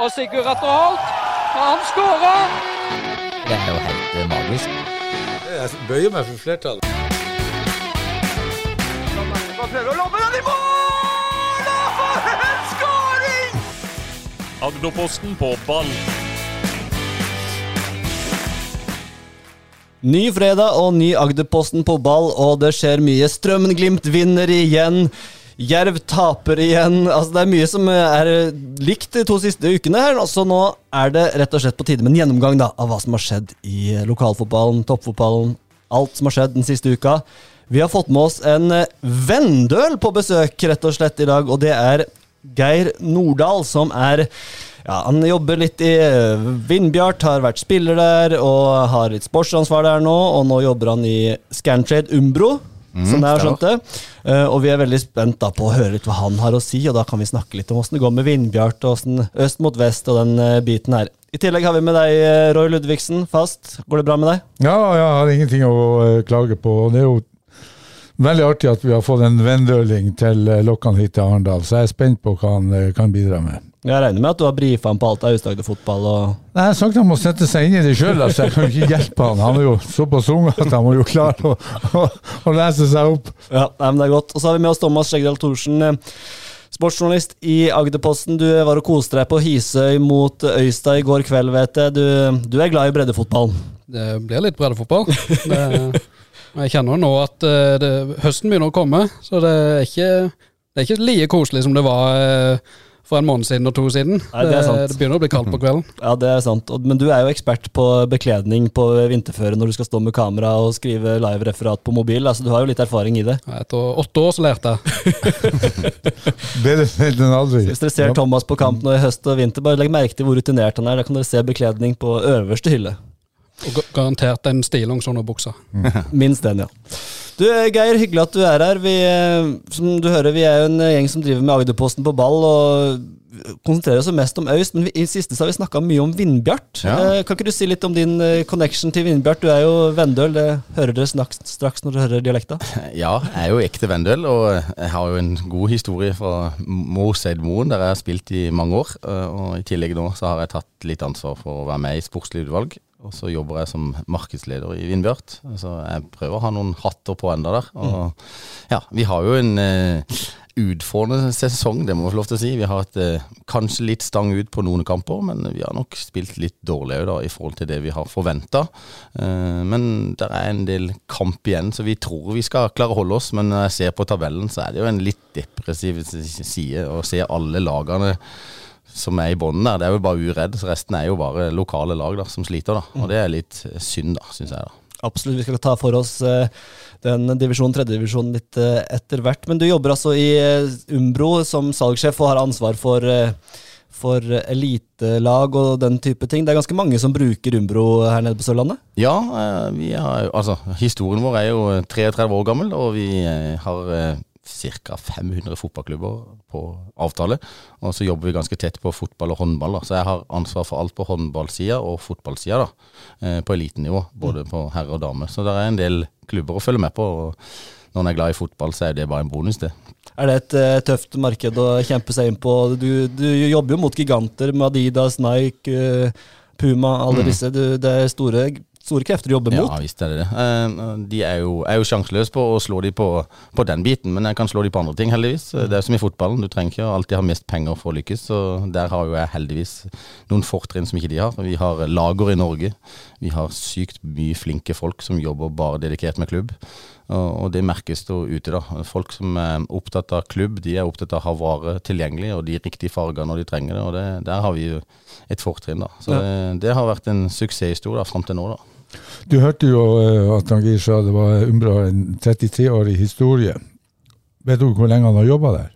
Og Sigurd Atter Holt, han skårer! Det er jo helt eh, magisk. Jeg bøyer meg for flertallet. Prøver å lomme den i mål! Og for en skåring! Agderposten på ball. Ny fredag og ny Agderposten på ball, og det skjer mye. Strømmen-Glimt vinner igjen. Jerv taper igjen. Altså, det er mye som er likt de to siste ukene. her, Så nå er det rett og slett på tide med en gjennomgang da, av hva som har skjedd i lokalfotballen, toppfotballen, alt som har skjedd den siste uka. Vi har fått med oss en Vendøl på besøk rett og slett i dag, og det er Geir Nordahl, som er ja, Han jobber litt i Vindbjart, har vært spiller der og har litt sportsansvar der nå. Og nå jobber han i Scantrade Umbro, som jeg har skjønt det. Uh, og vi er veldig spent da på å høre litt hva han har å si, og da kan vi snakke litt om åssen det går med Vindbjart, og åssen øst mot vest og den uh, biten her. I tillegg har vi med deg, eh, Roy Ludvigsen, fast. Går det bra med deg? Ja, jeg har ingenting å uh, klage på. og Det er jo veldig artig at vi har fått en vendøling til Lokkan hit til Arendal, så jeg er spent på hva han kan bidra med. Jeg regner med at du har brifa han på alt av Aust-Agder fotball og Nei, Jeg har sagt han må sette seg inn i det sjøl, altså. jeg kan ikke hjelpe han. Han er jo såpass ung at han må jo klare å, å, å lese seg opp. Ja, nei, men det er godt. Og så har vi med oss Thomas Skjegdal Thorsen, eh, sportsjournalist i Agderposten. Du var og koste deg på Hisøy mot Øystad i går kveld, vet jeg. Du, du er glad i breddefotballen? Det blir litt breddefotball. Det, jeg kjenner nå at eh, det, høsten begynner å komme, så det er ikke, det er ikke like koselig som det var eh, for en måned siden og to siden. Nei, det er sant. det begynner å bli kaldt på kvelden. Ja, det er sant. Men du er jo ekspert på bekledning på vinterføre når du skal stå med kamera og skrive live-referat på mobil. Altså, du har jo litt erfaring i det. Etter åtte år så lærte jeg. Bedre sent enn aldri. Hvis dere ser Thomas på kamp nå i høst og vinter, bare legg merke til hvor rutinert han er. Da kan dere se bekledning på øverste hylle. Og garantert en stillongs under buksa. Minst den, ja. Du, Geir, hyggelig at du er her. Vi, eh, som du hører, vi er jo en gjeng som driver med Agderposten på ball, og konsentrerer oss mest om Øyst, men vi, i siste har vi snakka mye om Vindbjart. Ja. Eh, Kan ikke du si litt om din eh, connection til Vindbjart? Du er jo vendøl, det hører dere straks, straks når dere hører dialekta. Ja, jeg er jo ekte Vendøl, og jeg har jo en god historie fra Moseid Moen, der jeg har spilt i mange år. eh, Og i tillegg nå så har jeg tatt litt ansvar for å være med i sportslig utvalg. Og så jobber jeg som markedsleder i Vindbjart. Så jeg prøver å ha noen hatter på enda der. Og ja, vi har jo en uh, utfordrende sesong, det må vi få lov til å si. Vi har hatt uh, kanskje litt stang ut på noen kamper, men vi har nok spilt litt dårligere da, i forhold til det vi har forventa. Uh, men det er en del kamp igjen, så vi tror vi skal klare å holde oss. Men når jeg ser på tabellen, så er det jo en litt depressiv side å se alle lagene som er i bånden der. Det er jo bare uredd, så resten er jo bare lokale lag da, som sliter. da. Og det er litt synd, da, syns jeg. da. Absolutt, vi skal ta for oss eh, den divisjonen, tredjedivisjonen litt eh, etter hvert. Men du jobber altså i eh, Umbro som salgssjef og har ansvar for, for elitelag og den type ting. Det er ganske mange som bruker Umbro her nede på Sørlandet? Ja, vi har, altså, historien vår er jo 33 år gammel, og vi har ca. 500 fotballklubber på avtale. Og så jobber vi ganske tett på fotball og håndball. Da. Så jeg har ansvar for alt på håndballsida og fotballsida, da, eh, på elitenivå. Både på herre og dame. Så det er en del klubber å følge med på. og Når en er glad i fotball, så er det bare en bonus, det. Er det et uh, tøft marked å kjempe seg inn på? Du, du jobber jo mot giganter med Adidas, Nike, uh, Puma, alle disse. Du, det er store, store krefter du jobber Ja, visst er det det. Eh, De er jo, er jo sjanseløse på å slå de på, på den biten, men jeg kan slå de på andre ting, heldigvis. Det er som i fotballen, du trenger ikke alltid ha mest penger for å lykkes, så der har jo jeg heldigvis noen fortrinn som ikke de har. Vi har lager i Norge, vi har sykt mye flinke folk som jobber bare dedikert med klubb. Og det merkes da ute, da. Folk som er opptatt av klubb, de er opptatt av å ha varer tilgjengelig og de riktige farger når de trenger det. Og det, der har vi jo et fortrinn, da. Så det, det har vært en suksesshistorie fram til nå, da. Du hørte jo eh, at Angir sa det var Umbra en 33-årig historie. Vet du hvor lenge han har jobba der?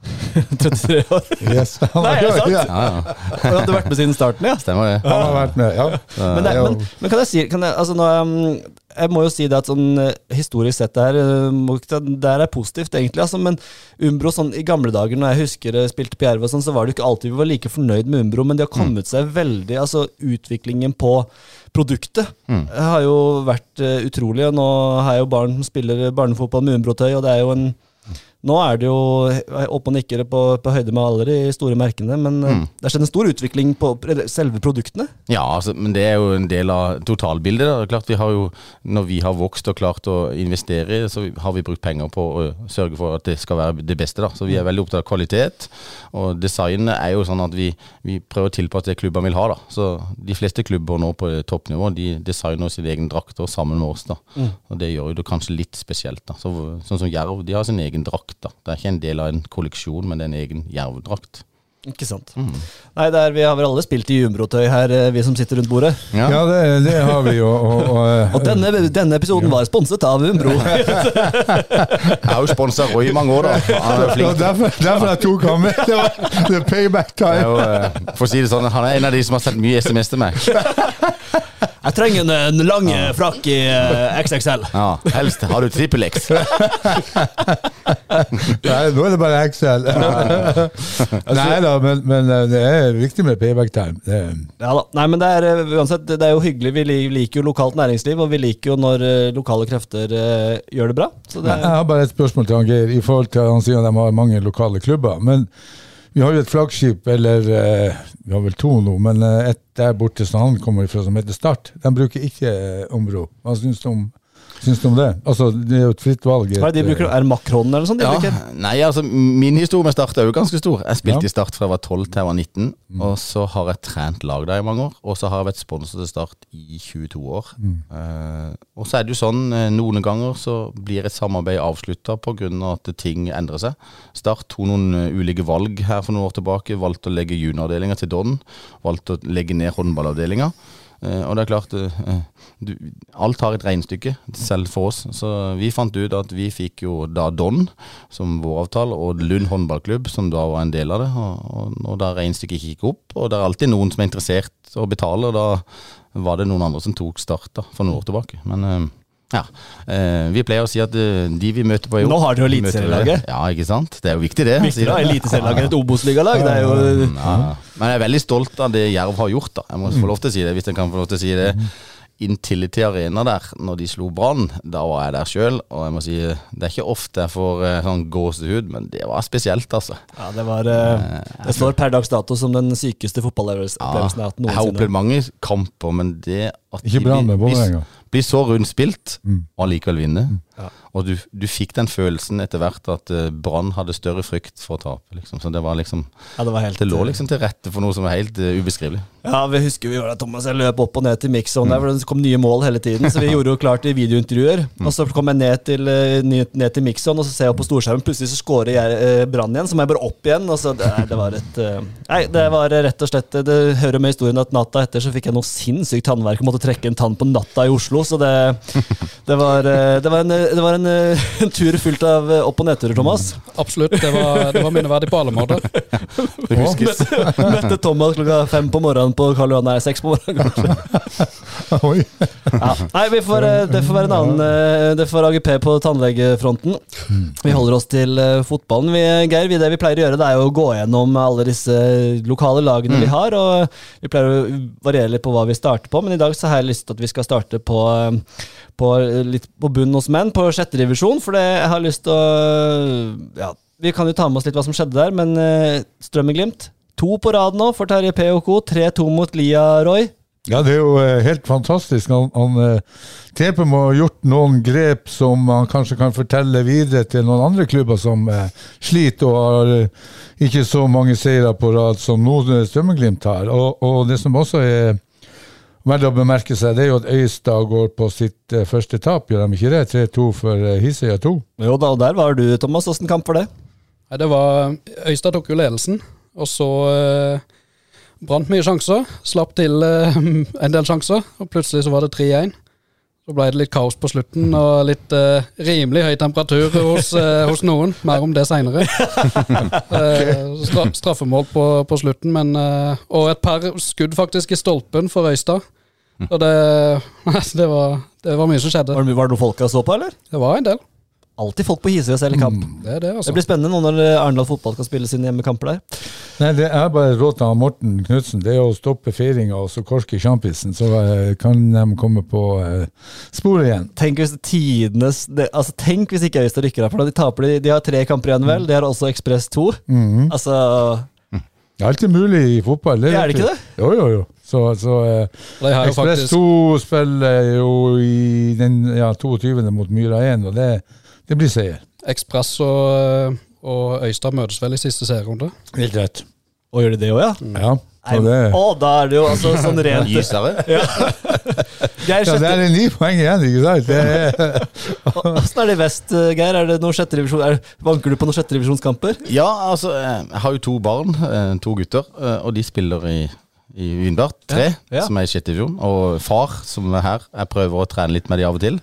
33 år. Yes. Han, Nei, er det sant? Ja, Ja, Han hadde vært med siden starten, ja? Stemmer det. han har vært med, ja. Men, det, men, men kan jeg si kan jeg, altså nå, um, jeg må jo si det at sånn eh, historisk sett det her, eh, det her er positivt, egentlig. Altså, men Umbro sånn i gamle dager, når jeg husker jeg spilte på Jerv, sånn, så var det jo ikke alltid vi var like fornøyd med Umbro, men de har kommet seg veldig Altså utviklingen på produktet har jo vært uh, utrolig. Og nå har jeg jo barn som spiller barnefotball med Umbro-tøy, og det er jo en Nå er det jo opp og nikker på, på høyde med alle de store merkene, men eh, Mm. det har skjedd en stor utvikling på selve produktene. Ja, altså, men det er jo en del av totalbildet. Da. Klart vi har jo, Når vi har vokst og klart å investere i så har vi brukt penger på å sørge for at det skal være det beste. da. Så vi er veldig opptatt av kvalitet. Og designet er jo sånn at vi, vi prøver å tilpasse det klubbene vil ha. da. Så de fleste klubber nå på toppnivå de designer sine egne drakter sammen med oss. da. Og det gjør jo det kanskje litt spesielt. da. Så, sånn som Jerv, de har sin egen drakt. Da. Det er ikke en del av en kolleksjon, men det er en egen Jerv-drakt. Ikke sant. Nei, det er, vi har vel alle spilt i Umbro-tøy her, eh, vi som sitter rundt bordet. Ja, det, det har vi jo. Og, og, eh, Og denne, denne episoden var sponset av Umbro. Jeg har jo sponsa Roy i mange år, da. Han er flink. derfor, derfor jeg tok ham med. Det var payback time. jo, eh, for å si det sånn, Han er en av de som har sendt mye SMS til meg. Jeg trenger en, en lang ja. frakk i eh, XXL. Ja, Helst har du trippel X. Nei, nå er det bare XL. Nei da, men, men eh, det er viktig med payback time. Det, Ja da. Nei, men det er eh, uansett, det er jo hyggelig. Vi liker jo lokalt næringsliv, og vi liker jo når eh, lokale krefter gjør det bra. Så det, jeg har bare et spørsmål til han Geir i forhold til han sier at de har mange lokale klubber. Men vi har jo et flaggskip, eller vi har vel to nå, men et der borte som han kommer fra, som heter Start. De bruker ikke Ombro. Hva syns du om, syns du om det? Altså, det er jo et fritt valg. hva er det de bruker? Er det makronen eller noe sånt? de Ja, bruker? nei, altså Min historie med Start er jo ganske stor. Jeg spilte Ja. i Start fra jeg var 12 til jeg var 19. Og så har jeg trent lag der i mange år. Og så har jeg vært sponsor til Start i 22 år. Eh, og så er det jo sånn, eh, noen ganger så blir et samarbeid avslutta pga. at ting endrer seg. Start tok noen eh, ulike valg her for noen år tilbake. Valgte å legge junioravdelinga til Don. Valgte å legge ned håndballavdelinga. Eh, og det er klart eh, du, Alt har et regnestykke, selv for oss. Så vi fant ut at vi fikk jo da Don som vår avtale, og Lund håndballklubb som da var en del av det. Og, og, og da regnestykket gikk opp, og det er alltid noen som er interessert å betale, og da var det noen andre som tok start da, for noen år tilbake. Men eh, ja, eh, vi pleier å si at eh, de vi møter på i år Nå har dere jo eliteserielaget. Ja, ikke sant? Det er jo viktig, det. Viktig å ha eliteserielaget enn et Obos-ligalag. Det er jo ja. Men jeg er veldig stolt av det Jerv har gjort. da Jeg må få lov til å si det, hvis jeg kan få lov til å si det. Intility Arena der, når de slo Brann, da var jeg der sjøl. Og jeg må si, det er ikke ofte jeg får eh, sånn gåsehud, men det var spesielt, altså. Ja, det var eh, Det står per dags dato som den sykeste fotballopplevelsen jeg har hatt noensinne. jeg har opplevd mange kamper, men det at Ikke de bra blir- med Vålerenga. Blir så rundspilt, Mm. og allikevel vinne. Ja. Og du, du fikk den følelsen etter hvert at uh, Brann hadde større frykt for å tape. Liksom. Så det var liksom Ja, det var helt Det lå liksom til rette for noe som var helt uh, ubeskrivelig. Ja, vi husker vi gjorde det, Thomas. Jeg løp opp og ned til mix-zone der, for det kom nye mål hele tiden. Så vi gjorde jo klart i videointervjuer. Og så kom jeg ned til, eh, ned til mix-zone, og så ser jeg opp på storskjermen, plutselig så scorer jeg eh, Brann igjen. Så må jeg bare opp igjen. Og så, nei, det var et eh, Nei, det var rett og slett Det hører med historien at natta etter så fikk jeg noe sinnssykt tannverk og måtte trekke en tann på natta i Oslo. Så det, det var, eh, det var, en, det var en, eh, en tur fullt av eh, opp- og nedturer, Thomas. Absolutt. Det var, det var minneverdig på alle måter. Det huskes. Møtte Thomas klokka fem på morgenen på Karl Johan. Nei, seks på morgenen. kanskje. Oi. Ja. Nei, vi får, eh, det får være en annen eh, Det får AGP på tannlegefronten. Vi holder oss til eh, fotballen. Vi, Geir, vi, det vi pleier å gjøre, det er å gå gjennom alle disse lokale lagene vi har. Og vi pleier å variere litt på hva vi starter på, men i dag så har jeg lyst til at vi skal starte på, eh, på litt på bunnen hos menn, på sjette divisjon. For det, jeg har lyst til å Ja, vi kan jo ta med oss litt hva som skjedde der, men uh, Strømmen-Glimt. To på rad nå for Terje P og co. 3-2 mot Lia Roy. Ja, det er jo eh, helt fantastisk. Han, han eh, TP må ha gjort noen grep som han kanskje kan fortelle videre til noen andre klubber som eh, sliter og har eh, ikke så mange seire på rad som nå eh, Strømmeglimt har. Og, og det som også er verdt å bemerke seg, det er jo at Øystad går på sitt eh, første tap, gjør de ikke det? 3-2 for uh, Hisøya 2. Jo da, og der var du, Thomas. Åssen kamp var det? Nei, det var Øystad tok jo ledelsen, og så eh, brant mye sjanser. Slapp til eh, en del sjanser, og plutselig så var det 3-1. Så ble det litt kaos på slutten, og litt uh, rimelig høy temperatur hos, uh, hos noen. Mer om det seinere. stra straffemål på, på slutten, men eh, Og et par skudd faktisk i stolpen for Øystad. Og det, det, var, det var mye som skjedde. Var det, var det noen folk jeg så på, eller? Det var en del. Alltid folk på Hisøy og selger kamp. Det er det, altså. Det blir spennende nå når Arendal fotball skal spille sine hjemmekamper der. Nei, det er bare råd til Morten Knutsen. Det er å stoppe feiringa og så korske sjampisen, så eh, kan de komme på eh, sporet igjen. Tenk hvis tidenes det, altså, Tenk hvis ikke Øystad rykker av, for da de taper de, de har tre kamper igjen, vel. De har også Ekspress 2. Mhm. Altså Det er alltid mulig i fotball. Det er det ikke det? Jo, jo, jo. Så, så eh, De har jo Ekspress 2 spiller jo i den ja, 22. mot Myra 1, og det, det blir seier. Ekspress og, og Øystad møtes vel i siste serierunde. Helt rett. Og gjør de det òg, ja? Ja, Nei, det, Å, da er det jo altså sånn rent Gysere. Geir, ja, det er ni poeng igjen, ikke sant? Det er, Åssen er det i vest, eh, Geir? Er det noen er, vanker du på noen sjetterevisjonskamper? Ja, altså, eh, jeg har jo to barn, eh, to gutter, og de spiller i, i Vindbjart tre, Ja, ja. som er i sjette divisjon. Og far, som er her, jeg prøver å trene litt med de av og til.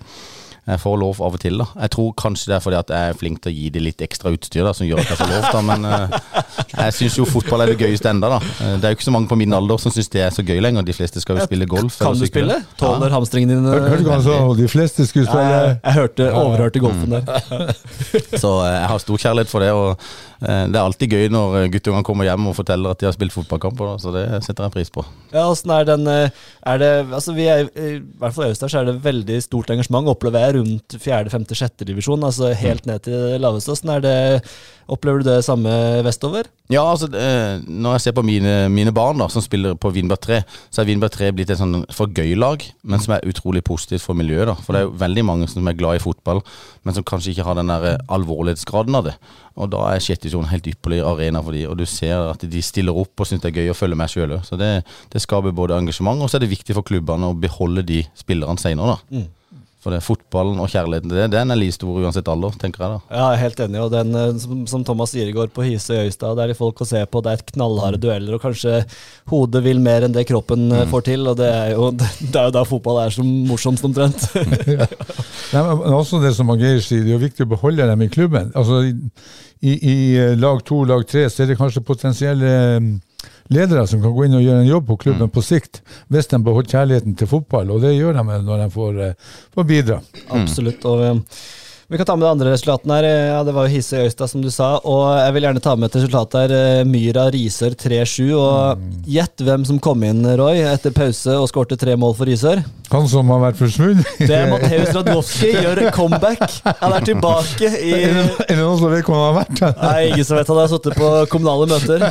Jeg får lov av og til, da. Jeg tror kanskje det er fordi at jeg er flink til å gi dem litt ekstra utstyr, da, som gjør at jeg får lov, da. Men uh, jeg syns jo fotball er det gøyeste enda, da. Eh, Det er jo ikke så mange på min alder som syns det er så gøy lenger. De fleste skal jo spille golf. Kan du spille? Tåler hamstringen din. Hørte hørte du hva han sa? De fleste skulle spille jeg, jeg hørte, overhørte golfen der. Så eh, jeg har stor kjærlighet for det. Og det er alltid gøy når eh, guttungene kommer hjem og forteller at de har spilt fotballkamper, så det setter jeg pris på. Ja, åssen er den eh, Er det Altså, vi er I hvert fall i Øystad er det veldig stort engasjement, opplever jeg, rundt fjerde, femte, sjette divisjon. Altså helt ned til det laveste. Åssen er det Opplever du det samme vestover? Ja, altså eh, Når jeg ser på mine, mine barn da som spiller på Vindbjart 3, så er Vindbjart 3 blitt et sånn for gøy-lag, men som er utrolig positivt for miljøet. da For det er jo veldig mange som er glad i fotball, men som kanskje ikke har den der eh, alvorlighetsgraden av det. Og da er sjette divisjon helt ypperlig arena for de, og du ser at de stiller opp og syns det er gøy å følge med sjøl òg. Så det, det skaper både engasjement, og så er det viktig for klubbene å beholde de spillerne seinere, da. For det, fotballen og kjærligheten til det, den er like stor uansett alder, tenker jeg da. Ja, jeg er helt enig. Og den, eh, som, som Thomas sier i går på Hisøy Øystad, det er de folk å se på. Det er et knallharde dueller, og kanskje hodet vil mer enn det kroppen mm. får til. Og det er jo, det er jo da fotball er som morsomst, omtrent. Nei, men også det som Geir sier, det er jo viktig å beholde dem i klubben. Altså, i, i eh, lag to, lag tre, så er det kanskje potensielle eh, ledere som kan gå inn og gjøre en jobb på klubben på sikt, hvis de beholder kjærligheten til fotball, og det gjør de når de får, eh, får bidra. Absolutt. Og vi kan ta med de andre resultatene her. Ja, Det var jo Hisøy Øystad, som du sa. Og jeg vil gjerne ta med et resultat her. eh, Myra Risør 3-7. Og gjett hvem som kom inn, Roy, etter pause og skårte tre mål for Risør. Han som har vært forsvunnet. Det er Matheus Radwowski gjør comeback. Han er tilbake i Er det noen som vet hvor han har vært? Nei, ingen som vet han har sittet på kommunale møter.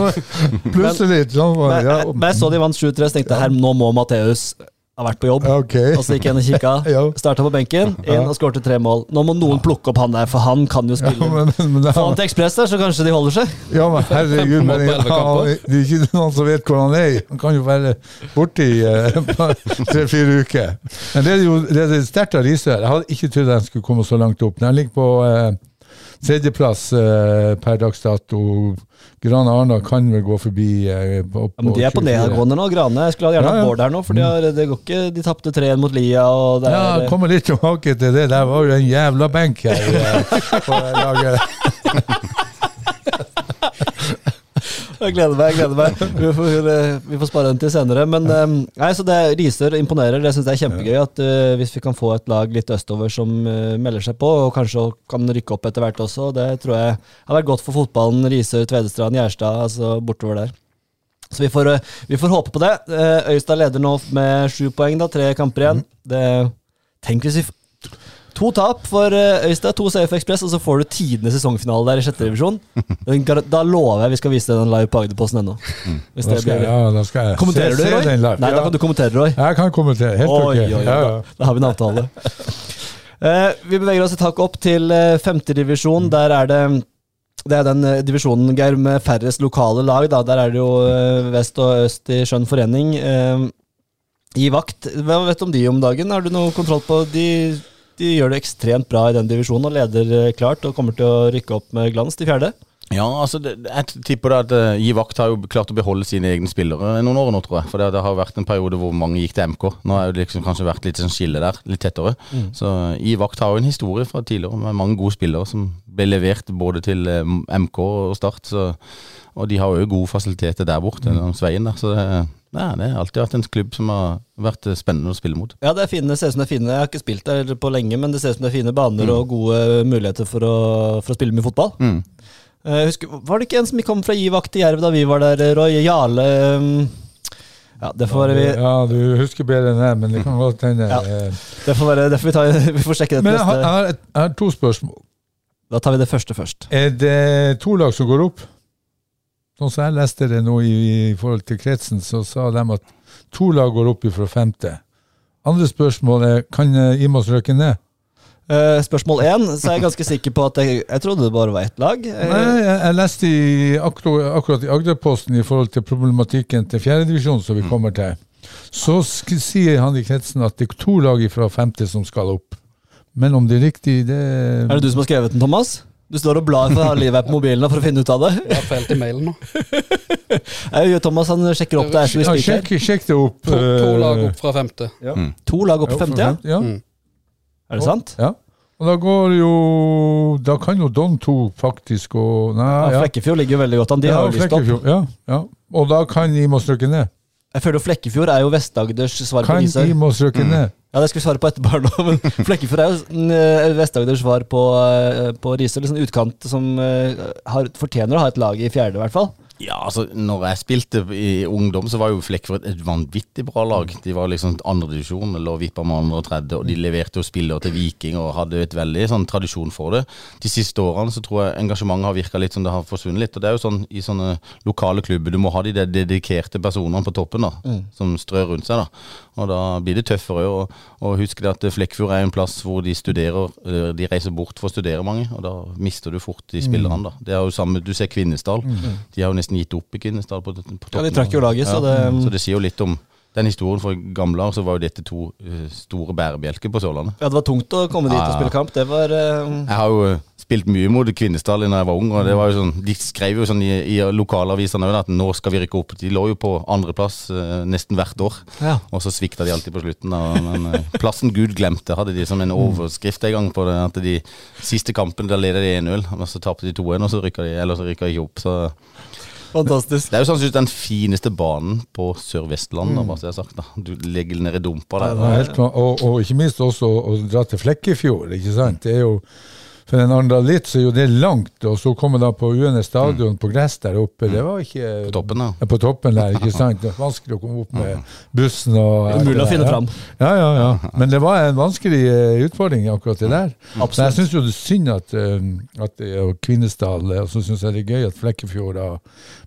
Plutselig. Sånn, Men, men jeg så de vant 7-3, så tenkte jeg her, nå må Mateus ha vært på jobb. Okay. Og så gikk jeg inn og kikka. Ja. Starta på benken, inn og skårte tre mål. Nå må noen plukke opp han der, for han kan jo Ja, spille. men, men, men, Få han til Ekspress der, så kanskje de holder seg. ja, men herregud, men, ja, det er ikke noen som vet hvor han er. Han kan jo være borte i uh, tre-fire uker. Men det er jo det er sterkt av Risør. Jeg hadde ikke trodd han skulle komme så langt opp. De ligger på eh, tredjeplass eh, per dags dato. Grane Arna kan vel gå forbi eh, opp Ja, men de er på 24. nedadgående nå. Grane jeg skulle gjerne Ja, hatt ja. Bård her nå, for de, har, det går ikke, de tapte 3-1 mot Lia. Og det Ja, er, kommer litt tilbake til det. Der var jo en jævla benk her eh, på laget. Jeg gleder meg. jeg gleder meg Vi får, eh, vi får spare den til senere. Men eh, nei, så det Risør imponerer. Det syns jeg er kjempegøy. At uh, Hvis vi kan få et lag litt østover som uh, melder seg på, og kanskje kan rykke opp etter hvert også, det tror jeg har vært godt for fotballen. Risør, Tvedestrand, Gjerstad, altså bortover der. Så vi får, uh, vi får håpe på det. Eh, Øystad leder nå med sju poeng, da. Tre kamper igjen. Det, tenk hvis vi To tap for eh, Øystad, to for Ekspress, og så får du tidenes sesongfinale der i sjette divisjon. Da lover jeg vi skal vise deg den live på Agderposten ennå. Hvis Da skal, blir ja, da skal jeg Kommenterer du, se, se Roy? den live. Nei, da kan du kommentere, Roy. Jeg kan kommentere. Helt Oi, ok. oi, oi, Ja, ja. da, har vi en avtale. uh, vi beveger oss et hakk opp til uh, femtedivisjon. Der er det det er den eh, divisjonen, Geir, med færrest lokale lag. Da. Der er det jo eh, vest og øst i skjønn forening. Eh, I vakt, hva vet du om de om dagen? Har du noe kontroll på? De, de gjør det ekstremt bra i den divisjonen og leder eh, klart og kommer til å rykke opp med glans til fjerde. Ja, altså det, jeg tipper det at uh, Gi Vakt har jo klart å beholde sine egne spillere noen år nå, tror jeg. For det, det har vært en periode hvor mange gikk til MK. Nå har det liksom kanskje vært litt sånn skille der, litt tettere. Så uh, I Vakt har jo en historie fra tidligere med mange gode spillere som ble levert både til uh, MK og Start. Så Og de har jo gode fasiliteter der borte langs veien der, så det, nei, det har alltid vært en klubb som har vært eh, spennende å spille mot. Ja, det, er fine, det ser ut som det er fine. Jeg har ikke spilt der på lenge, men det ser ut som det er fine baner og gode muligheter for å, for å spille mye fotball. Mm. Eh, husker, var det ikke en som kom fra Givak til Jerv da vi var der, Roy? Jarle um, Ja, det får være vi Ja, du husker bedre enn jeg, men det kan godt hende. Ja. eh. Det får være, det får vi, ta, vi får sjekke det Men til jeg har, jeg, har et, jeg har to spørsmål. Da tar vi det første først. Er det to lag som går opp? Sånn som jeg leste det nå i, i forhold til kretsen, så sa de at to lag går opp fra femte. Andre spørsmål er kan Imos Imas røkke ned? Uh, spørsmål én, så er jeg ganske sikker på at jeg, jeg trodde det bare var ett lag. Eh, Nei, jeg, jeg leste i, akkurat, akkurat i Agderposten i forhold til problematikken til fjerdedivisjon som vi kommer til. Så sier han i kretsen at det er to lag fra femte som skal opp. Men om det er riktig, det er det du som har skrevet den, Thomas? Du står og blar for å ha livet på mobilen for å finne ut av det. Jeg har feil i mailen nå. Eh, Thomas han sjekker opp det vi ja, sjekk, sjekk det opp. To, to eh, lag opp fra femte. To lag opp fra femte, ja. ja. Mm. Er det sant? Ja. Og da går jo Da kan jo Don 2 faktisk gå Nei, Ja, ja. Flekkefjord ligger jo veldig godt an. De ja, har jo lyst opp. Ja, ja. Og da kan Imos rykke ned. Jeg føler jo Flekkefjord er jo Vest-Agders svar på Kan de Imos Mm. Ja, det skal vi svare på etterpå, nå, men Flekkefjord er jo eh, Vest-Agders svar på, eh, på Risør. Litt sånn utkant som eh, har, fortjener å ha et lag i fjerde, i hvert fall. Ja, altså, når jeg spilte i ungdom, så var jo Flekkefjord et vanvittig bra lag. De var liksom andredivisjon, lå vippa med andre og tredje, og de leverte jo spillere til Viking og hadde et veldig sånn tradisjon for det. De siste årene så tror jeg engasjementet har virka litt som det har forsvunnet litt. Og det er jo sånn i sånne lokale klubber, du må ha de dedikerte personene på toppen da, som strør rundt seg. da. Og da blir det tøffere. Og, og husk at Flekkfjord er en plass hvor de studerer, de reiser bort for å studere mange, og da mister du fort de spillerne. da. Det er jo samme, Du ser Kvinesdal. De har jo nesten gitt opp i Kvinesdal på, på toppen. Ja, de trakk jo laget, så det Så det sier jo litt om den historien. For gamle år så var jo dette to eh, store bærebjelker på Sørlandet. Ja, det var tungt å komme dit Ja, og spille kamp. Det var uh... Jeg har jo eh, spilt mye mot Kvinesdal da jeg var ung, og det var jo sånn, de skrev jo sånn i, i lokalavisene at nå skal vi rykke opp. De lå jo på andreplass eh, nesten hvert år, Ja. og så svikta de alltid på slutten. Da. Men eh, plassen Gud glemte hadde de som en overskrift en gang på det. At de siste kampen da leder de 1-0, og så tapte de 2-1, og så rykka de, eller så rykka de ikke opp. Så fantastisk. det er jo sannsynligvis den fineste banen på Sør-Vestlandet, bare jeg har sagt. da. Du legger ned i dumpa der. Ja, helt og, og ikke minst også å dra til Flekkefjord, ikke sant. Det er jo For en andalitt så er jo det langt, og så komme da på UNE stadion på gress der oppe, det var ikke Mm. På toppen, da. Ja, På toppen der, ikke sant. Det var vanskelig å komme opp med bussen og Umulig å finne fram. Ja, ja, ja. Men det var en vanskelig eh, utfordring, akkurat det der. Absolutt. Men jeg syns jo det er synd at, eh, at det er Kvinesdal, eh, og så syns jeg det er gøy at Flekkefjord da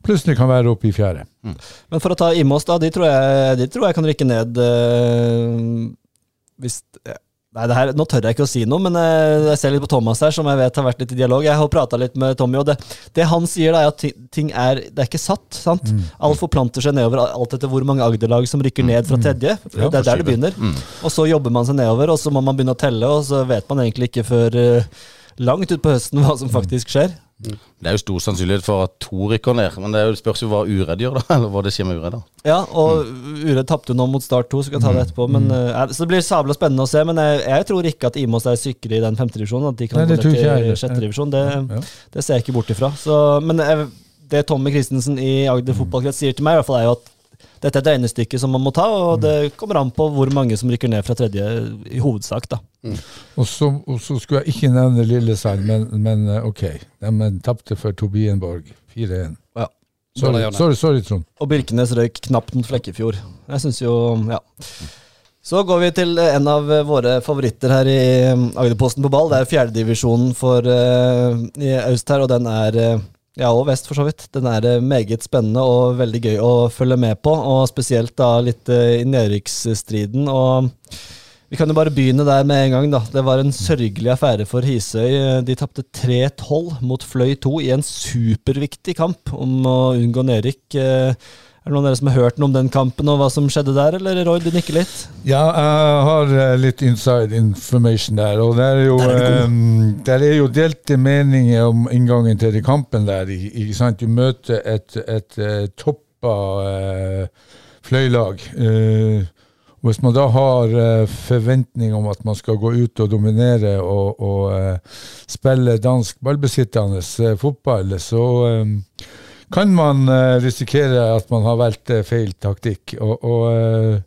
plutselig kan være oppe i fjerde. Men for å ta Imos, da. De tror jeg, de tror jeg kan rykke ned øh, hvis Nei, det her, Nå tør jeg ikke å si noe, men eh, jeg ser litt på Thomas her, som jeg vet har vært litt i dialog. Jeg har prata litt med Tommy, og det, det han sier, da, er at ting er Det er ikke satt. sant? Alt forplanter seg nedover, alt etter hvor mange Agder-lag som rykker ned fra tredje. det er der det begynner. Og så jobber man seg nedover, og så må man begynne å telle, og så vet man egentlig ikke før uh, langt utpå høsten hva som faktisk skjer. Det er jo stor sannsynlighet for at to rykker ned, men det er jo, spørs jo hva Uredd gjør, da. Eller hva det skjer med Uredd, da. Ja, og Uredd tapte jo nå mot Start 2, så skal jeg ta det etterpå. Men, uh, så det blir sabla spennende å se. Men jeg, jeg tror ikke at Imos er sikre i den femtedivisjonen. At de kan Nei, gå ned til heller. sjettedivisjon. Det, Ja. det ser jeg ikke bort ifra. Så, men jeg, det Tommy Christensen i Agder fotballkrets sier til meg, i hvert fall er jo at dette er et regnestykke som man må ta, og det kommer an på hvor mange som rykker ned fra tredje, i hovedsak, da. Og så, og så skulle jeg ikke nevne Lillesand, men, men eh, ok. De tapte for Tobienborg 4-1. Ja. Sorry, sorry, sorry, Trond. Og Birkenes røyk knapt mot Flekkefjord. Jeg syns jo Ja. Så går vi til en av våre favoritter her i Agderposten på ball. Det er fjerdedivisjonen for uh, i øst her, og den er ja, og vest for så vidt. Den er meget spennende og veldig gøy å følge med på, og spesielt da litt i nedrykksstriden. Og vi kan jo bare begynne der med en gang, da. Det var en sørgelig affære for Hisøy. De tapte 3-12 mot Fløy 2 i en superviktig kamp om å unngå nedrykk. Uh, Er det noen av dere som har hørt noe om den kampen og hva som skjedde der, eller Roy, du nikker litt? Ja, jeg har eh, litt inside information der, og det er jo, Der er eh, der er jo delte meninger om inngangen til den kampen der. Ikke sant? Du møter et, et eh, toppa eh, fløylag. Eh, og hvis man da har eh, forventning om at man skal gå ut og dominere og, og eh, spille dansk ballbesittende eh, fotball, så kan man risikere at man har valgt feil taktikk. Og, og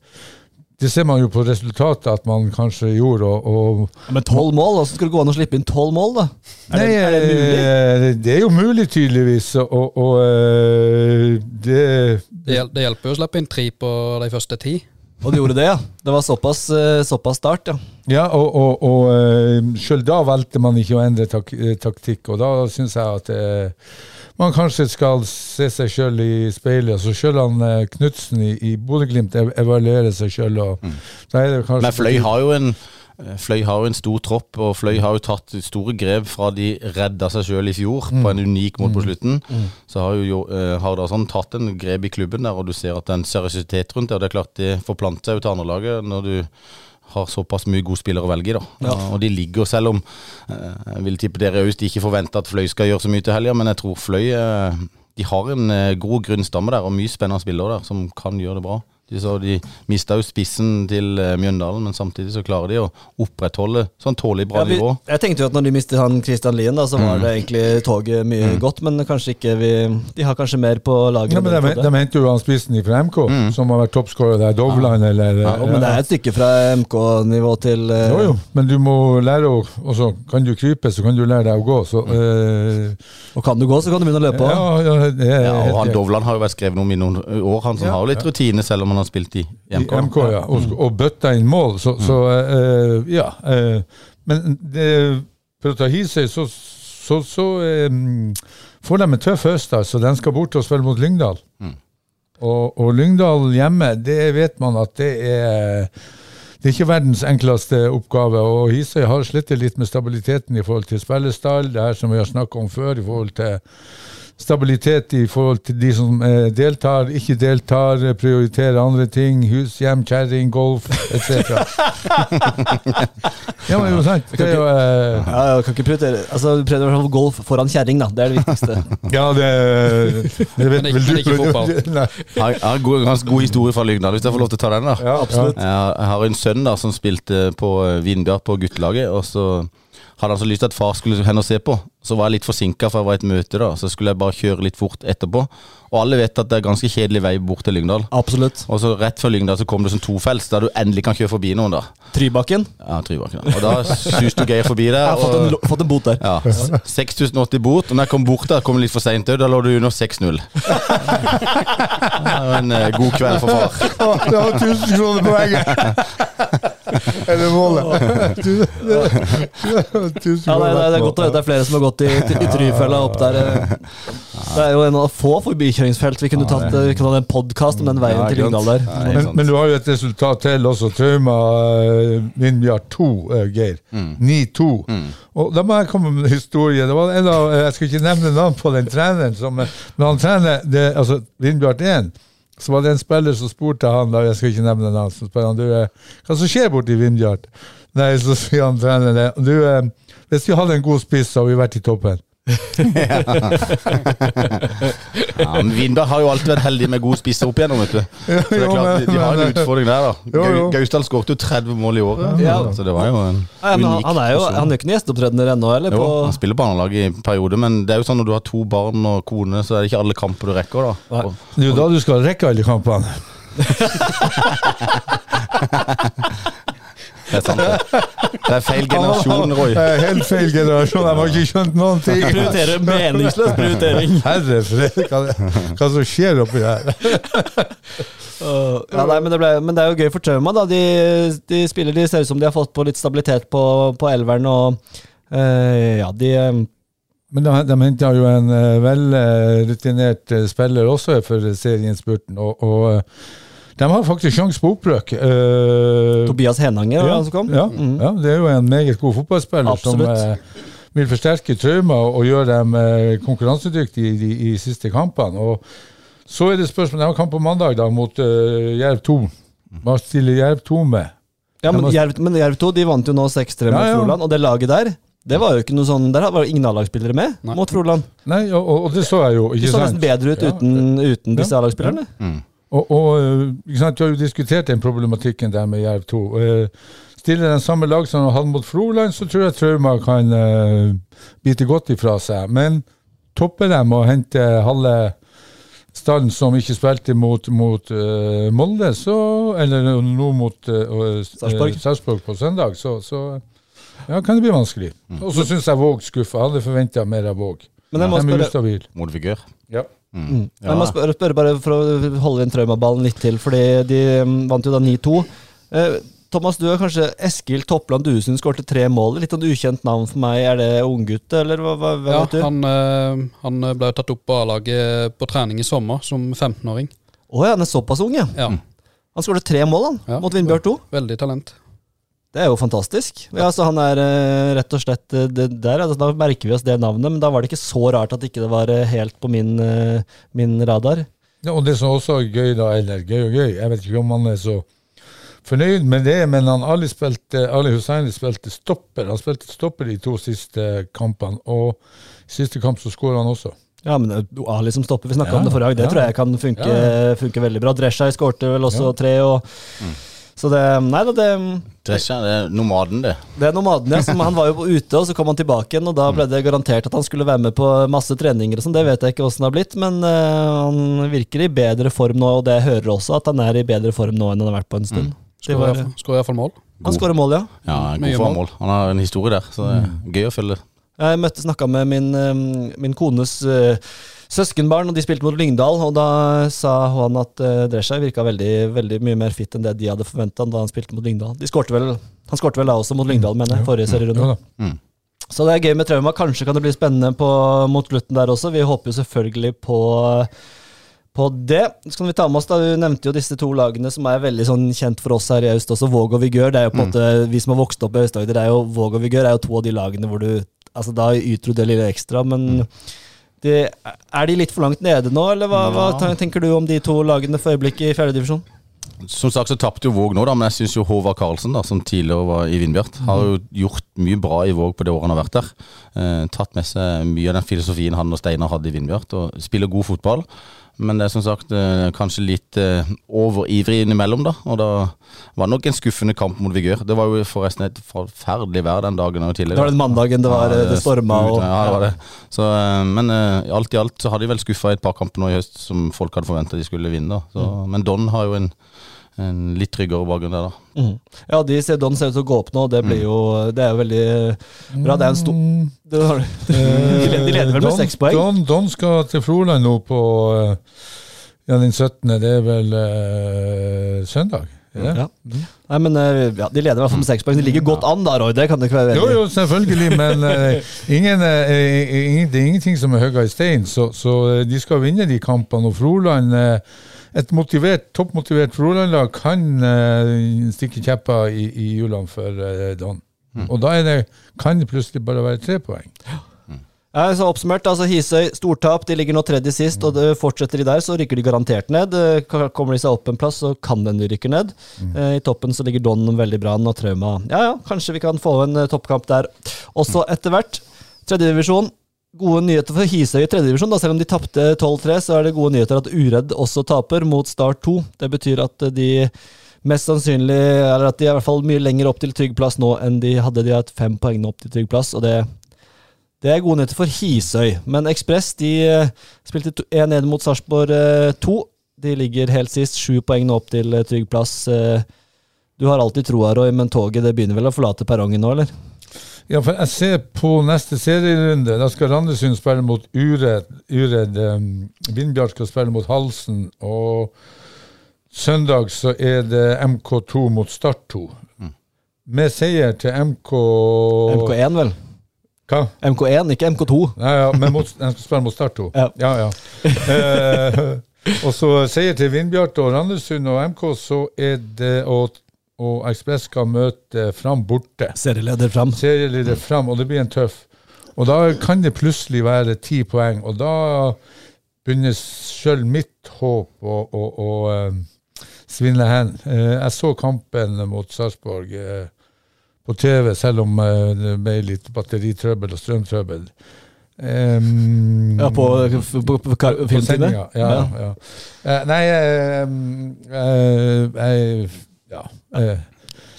det ser man jo på resultatet at man kanskje gjorde. og, og Men tolv mål? Hvordan skal det gå an å slippe inn tolv mål, da? Er Nei, det, er det mulig? det er jo mulig, tydeligvis. Og, og det Det, det hjelper jo å slippe inn tre på de første ti. Og du gjorde det, ja. Det var såpass, eh, såpass start, ja. Ja, og, og, og sjøl selv da valgte man ikke å endre tak eh, taktikk, og da syns jeg at eh, man kanskje skal se seg sjøl i speilet. Så selv han eh, Knutsen i, i Bodø-Glimt evaluerer seg sjøl, og da er det kanskje Men Fløy har jo en eh, Fløy har jo en stor tropp, og Fløy har jo tatt store grep fra de redda seg sjøl i fjor, på en unik måte på slutten. Så har jo uh, Hardarson tatt en grep i klubben der, og du ser at det er en seriøsitet rundt det. Og det er klart det forplanter seg jo til andrelaget når du har såpass mye gode spillere å velge i. da. Og de ligger, selv om eh, jeg vil tippe dere Aust ikke forventer at Fløy skal gjøre så mye til helga, men jeg tror Fløy eh, de har en eh, god grunnstamme der, og mye spennende spillere der som kan gjøre det bra. De, så de mista jo spissen til eh, Mjøndalen, men samtidig så klarer de å opprettholde sånn tålelig bra Ja, vi, nivå. jeg tenkte jo at når de mistet han Christian Lien, da, så var det egentlig toget mye godt, men kanskje ikke vi De har kanskje mer på laget. ja, men de, de henter jo han spissen fra MK, som har vært toppskårer der. Dovland eller ja, men det er et stykke fra MK-nivå til uh, Jo, jo, men du må lære å Og så kan du krype, så kan du lære deg å gå. Så uh, Og kan du gå, så kan du begynne å løpe òg. ja, ja, Ja, og han. Dovland har jo vært skrevet om i noen år, han som Ja, har litt rutine, selv om han har spilt i MK. I MK. Ja. Og, og bøtta inn mål. Så, så uh, ja. Uh, men det, for å ta Hisøy, så, så, så um, får de en tøff høst, så de skal bort og spille mot Lyngdal. Og, og Lyngdal hjemme, det vet man at det er det er ikke verdens enkleste oppgave, og Hisøy har slitt litt med stabiliteten i forhold til spillestall. Det her som vi har snakka om før, i forhold til stabilitet i forhold til de som eh, deltar, ikke deltar, eh, prioriterer andre ting. Hus, hjem, kjerring, golf etc. ja, men jo sant. Det er jo eh, Ja, jeg kan ikke prioritere Altså, prøve å i hvert fall golf foran kjerring, da. Det er det viktigste. Ja, det, det vet Men ikke- vel du. ikke fotball. Jeg har- en ganske god historie fra Lygna, hvis jeg får lov til å ta den. da Ja, absolutt. Jeg har- en sønn da som spilte på eh, Vindbjart på guttelaget. Og så hadde han så lyst til at far skulle hen og se på. Så var jeg litt forsinka, for jeg var i et møte. da Så skulle jeg bare kjøre litt fort etterpå. Og alle vet at det er ganske kjedelig vei bort til Lyngdal. Absolutt. Og så rett før Lyngdal så kom det sånn tofelts, der du endelig kan kjøre forbi noen. da Trybakken. Ja, Trybakken. Og da suste Geir forbi der. Jeg har fått en, og- fått en bot der. ja, 6080 bot. Og når jeg kom bort der, kom jeg litt for seint òg. Da lå du under 6-0. Det var en eh, god kveld for far. Det var 1000 kroner på veggen! Eller målet. Du- det var 1000 Ja, nei, er- det er godt å høre det er flere som har gått i, i, Tryfella opp der. eh. Det er jo en av få forbikjøringsfelt. Vi kunne tatt eh, vi kunne hatt en podkast om den veien Ja, til? Lyngdal der. Men, men du har jo et resultat til også. Trauma uh, Vindbjart 2, eh, Geir. 9-2. Og da må jeg komme med en historie. Det var en av, eh, jeg skal ikke nevne navn på den treneren, som, eh, men han trener det, altså Vindbjart 1. Så var det en spiller som spurte han, da, jeg skal ikke nevne navn, som spør han du, eh, hva som skjer borti Vindbjart? Nei, så sier han treneren. Du, eh, hvis vi hadde en god spiss, så hadde vi vært i toppen. Ja, men Vindberg har jo alltid vært heldig med god spisser opp igjennom, vet du. Så det er klart, de, de har en utfordring der, da. Gausdal skåret jo 30 mål i året, Ja. så det var jo en ja, men unik han er jo person. han er jo ikke noen gjesteopptredener ennå, eller? Jo, På, han spiller barnelag i periode, men det er jo sånn når du har to barn og kone, så er det ikke alle kamper du rekker, da. Nei. Og, Det er jo da du skal rekke alle kampene. det er sant, det. Det er feil generasjon, Roy. Det er Helt feil generasjon. De har ikke skjønt noen ting. prioritere meningsløs prioritering. Herre fred, hva, hva som skjer oppi her? Uh, ja, nei, men, det ble, men det er jo gøy for Trauma. da De, de spiller, de ser ut som de har fått på litt stabilitet på, på elveren. Og eh, ja, de eh, Men de, de henta jo en uh, velrutinert uh, spiller også for serieinnspurten, og, og eh, de har faktisk sjanse på opprykk. Uh, Tobias Henanger, ja, han som kom. ja, Mm. ja, det er jo en meget god fotballspiller Absolutt. som uh, vil forsterke traumer og gjøre dem uh, konkurransedyktige i de i siste kampene. Og så er det spørsmål De har kamp på mandag da mot uh, Jerv 2. Hva stiller Jerv 2 med? Ja, men Jerv, men Jerv 2 de vant jo nå 6-3 mot Ja, ja. Froland, og det laget der det var jo ikke noe sånn, Der var jo ingen A-lagsspillere med Nei. mot Froland. Nei, og, og, det så jeg jo. De ikke så nesten bedre ut Ja, uten, uten disse Ja. A-lagsspillerne. Og, og ikke sant, Du har jo diskutert den problematikken der med Jerv 2. Eh, stiller den samme lag som han hadde mot Froland, så tror jeg Trauma kan uh, bite godt ifra seg. Men topper dem og henter halve stallen som ikke spilte mot, mot uh, Molde, så, eller nå mot uh, Sarpsborg. Sarpsborg på søndag, så, så ja, kan det bli vanskelig. Og så syns jeg Våg skuffa. Hadde forventa mer av Våg. Men jeg må spørre, ustabile. Mot Ja. Mm. Jeg må spørre, spørre bare for å holde inn traumaballen litt til, fordi de mm, vant jo da 9-2. Eh, Thomas, du er kanskje Eskil Toppland Duesund skårte tre mål. Litt sånn ukjent navn for meg. Er det unggutt, eller hva, hva, hva Ja, vet du? han, eh, han ble tatt opp på A-laget på trening i sommer som 15-åring. Å ja, han er såpass ung, ja. Ja, Han skåret tre mål, han, Ja. mot Vindbjørn 2. veldig talent. Det er jo fantastisk. Ja, så Han er eh, rett og slett eh, det der. Altså, da merker vi oss det navnet, men da var det ikke så rart at ikke det var eh, helt på min, min radar. Ja, og det som også er gøy, da, eller gøy og gøy, jeg vet ikke om han er så fornøyd med det, men han Ali, spilte, Ali Hussaini spilte stopper. Han spilte stopper de to siste kampene, og i siste kamp så skåra han også. Ja, men Ali som stopper, vi snakka Ja, om det forrige dag, det ja. tror jeg kan funke, funke veldig bra. Dreshai skårte vel også tre, og Så det Nei da, det, Dresja, det er nomaden, det. det er nomaden, ja. Som han var jo ute, og så kom han tilbake igjen, og da ble det garantert at han skulle være med på masse treninger og sånn. Det vet jeg ikke åssen det har blitt, men uh, han virker i bedre form nå, og det jeg hører også, at han er i bedre form nå enn han har vært på en stund. Mm. Skårer iallfall- mål. han skårer mål, ja. Ja, god Mye mål. mål. Han har en historie der, så det er gøy å følge. Jeg møtte snakka med min, eh, min kones eh, søskenbarn, og de spilte mot Lyngdal. Og da sa han at uh, Drescher virka veldig, veldig mye mer fit enn det de hadde forventa da han spilte mot Lyngdal. De skårte vel, han skårte vel da også mot Lyngdal, mener jeg, forrige serierunde. Mm. Så det er gøy med trauma. Kanskje kan det bli spennende på, mot slutten der også. Vi håper jo selvfølgelig på, på det. Så kan vi ta med oss da, Du nevnte jo disse to lagene som er veldig sånn kjent for oss her i Aust også. Våg og Vigør. Det er jo på en måte, Vi som har vokst opp i Aust-Agder, er jo Våg og Vigør er jo to av de lagene hvor du altså Da yter du det lille ekstra, men det, er de litt for langt nede nå, eller hva, hva tenker du om de to lagene for øyeblikket i fjerdedivisjon? Som sagt så tapte jo Våg nå, da, men jeg syns Håvard Karlsen, da, som tidligere var i Vindbjart, har jo gjort mye bra i Våg på det året han har vært der. Eh, tatt med seg mye av den filosofien han og Steinar hadde i Vindbjart, og spiller god fotball. Men det er som sagt eh, kanskje litt eh, overivrig innimellom, da. Og da var det nok en skuffende kamp mot Vigør. Det var jo forresten et forferdelig vær den dagen. Og tidligere. Det var den mandagen det var Ja, det storma og Ja, det var det. Så, eh, men eh, alt i alt så har de vel skuffa et par kamper nå i høst som folk hadde forventa de skulle vinne. Da. Så, Mm. Men Don har jo en, en litt tryggere bakgrunn der, da. Mm. Ja, de ser, Don ser ut til å gå opp nå, og det blir jo Det er jo veldig bra. Det er en stor de, leder, vel med seks poeng? Don, Don skal til Froland nå på eh, ja, den 17. Det er vel eh, søndag? Ja. Ja. Nei, men eh, ja, De leder i hvert fall med seks poeng. De ligger godt an da, Roy. Det kan det ikke være Jo, veldig jo, selvfølgelig, men uh, ingen, uh, ingen, det er ingenting som er hogga i stein, så, så eh, de skal vinne de kampene. Og Froland, eh, et motivert, toppmotivert Froland-lag kan uh, stikke kjepper i, i hjulene for eh, Don. Og da er det, kan det plutselig bare være tre poeng. Ja, så Oppsummert, altså Hisøy stortap. De ligger nå tredje sist, og det fortsetter de der, så rykker de garantert ned. Eh, Kommer de seg opp en plass, så kan den de rykker ned. Eh, I toppen så ligger Don veldig bra an, og Trauma Ja ja, kanskje vi kan få en toppkamp der også etter hvert. Tredjedivisjon. Gode nyheter for Hisøy i tredjedivisjon. Selv om de tapte 12-3, så er det gode nyheter at Uredd også taper mot Start 2. Det betyr at eh, de mest sannsynlig Eller at de er i hvert fall mye lenger opp til trygg plass nå enn de hadde. De har hatt fem poeng opp til trygg plass, og det det er gode nyheter for Hisøy, men Ekspress de eh, spilte 1-1 mot Sarpsborg 2. De ligger helt sist, sju poeng nå opp til eh, trygg plass. Eh, Du har alltid troa, Roy, men toget det begynner vel å forlate perrongen nå, eller? Ja, for jeg ser på neste serierunde. Da skal Randesund spille mot Uredd. Uredd um, Vindbjart skal spille mot Halsen. Og søndag så er det MK2 mot Start 2. Med seier til MK MK1, vel? Hva? MK1, ikke MK2. Nei, ja, men mot, de skal spille mot Start 2. Ja. ja. ja. Eh, og så seier til Vindbjart og Randesund og MK, så er det og, og Ekspress skal møte Fram borte. Serieleder fram. Serieleder Fram, og det blir en tøff. Og da kan det plutselig være ti poeng, og da begynner sjøl mitt håp å, å, å eh, svinne hen. Eh, jeg så kampen mot Sarpsborg eh, på TV, selv om det ble litt batteritrøbbel og strømtrøbbel. Um, Ja, på, på, på, på filmtime? Ja, ja. ja. Nei, eh, eh, jeg Ja. eh,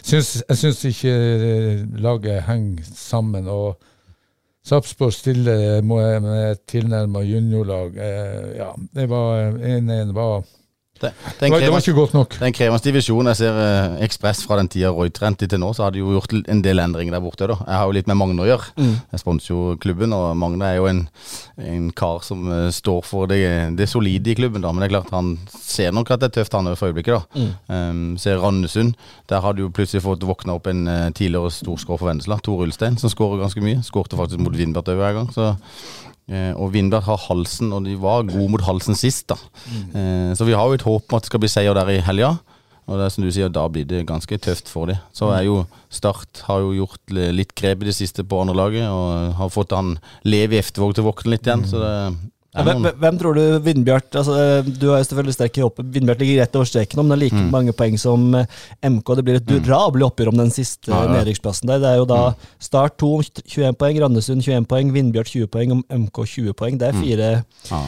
syns, jeg syns ikke eh, laget henger sammen. Og Sarpsborg stiller med et tilnærma juniorlag. Eh, ja, det var 1-1 var Det, det, var, det var ikke godt nok. Den en krevende divisjonen. Jeg ser eh, Ekspress fra den tida Roy trente til nå, så har de jo gjort en del endringer der borte. da. Jeg har jo litt med Magne å gjøre. Jeg sponser jo klubben, og Magne er jo en, en kar som uh, står for det, det solide i klubben. da, Men det er klart han ser nok at det er tøft han for øyeblikket. da. Um, ser Randesund. Der har du jo plutselig fått våkna opp en uh, tidligere storskår for Vennesla, Tor Ulstein, som skårer ganske mye. Skårte faktisk mot Vindbert òg hver gang. så... Eh, og Vindbjart har halsen, og de var gode mot halsen sist. da. Eh, så vi har jo et håp om at det skal bli seier der i helga. Og det er som du sier, da blir det ganske tøft for dem. Så er jo Start har jo gjort litt grep i det siste på andre laget, og har fått han Levi Eftevåg til å våkne litt igjen. Så det Hvem, hvem tror du Vindbjart altså, eh, Du er jo selvfølgelig sterk i hoppet. Vindbjart ligger rett over streken men det er like mange poeng som eh, MK. Det blir et durabelig oppgjør om den siste Ja, ja. nedrykksplassen der. Det er jo da Start 2 21 poeng, Randesund 21 poeng, Vindbjart 20 poeng og MK 20 poeng. Det er fire ja.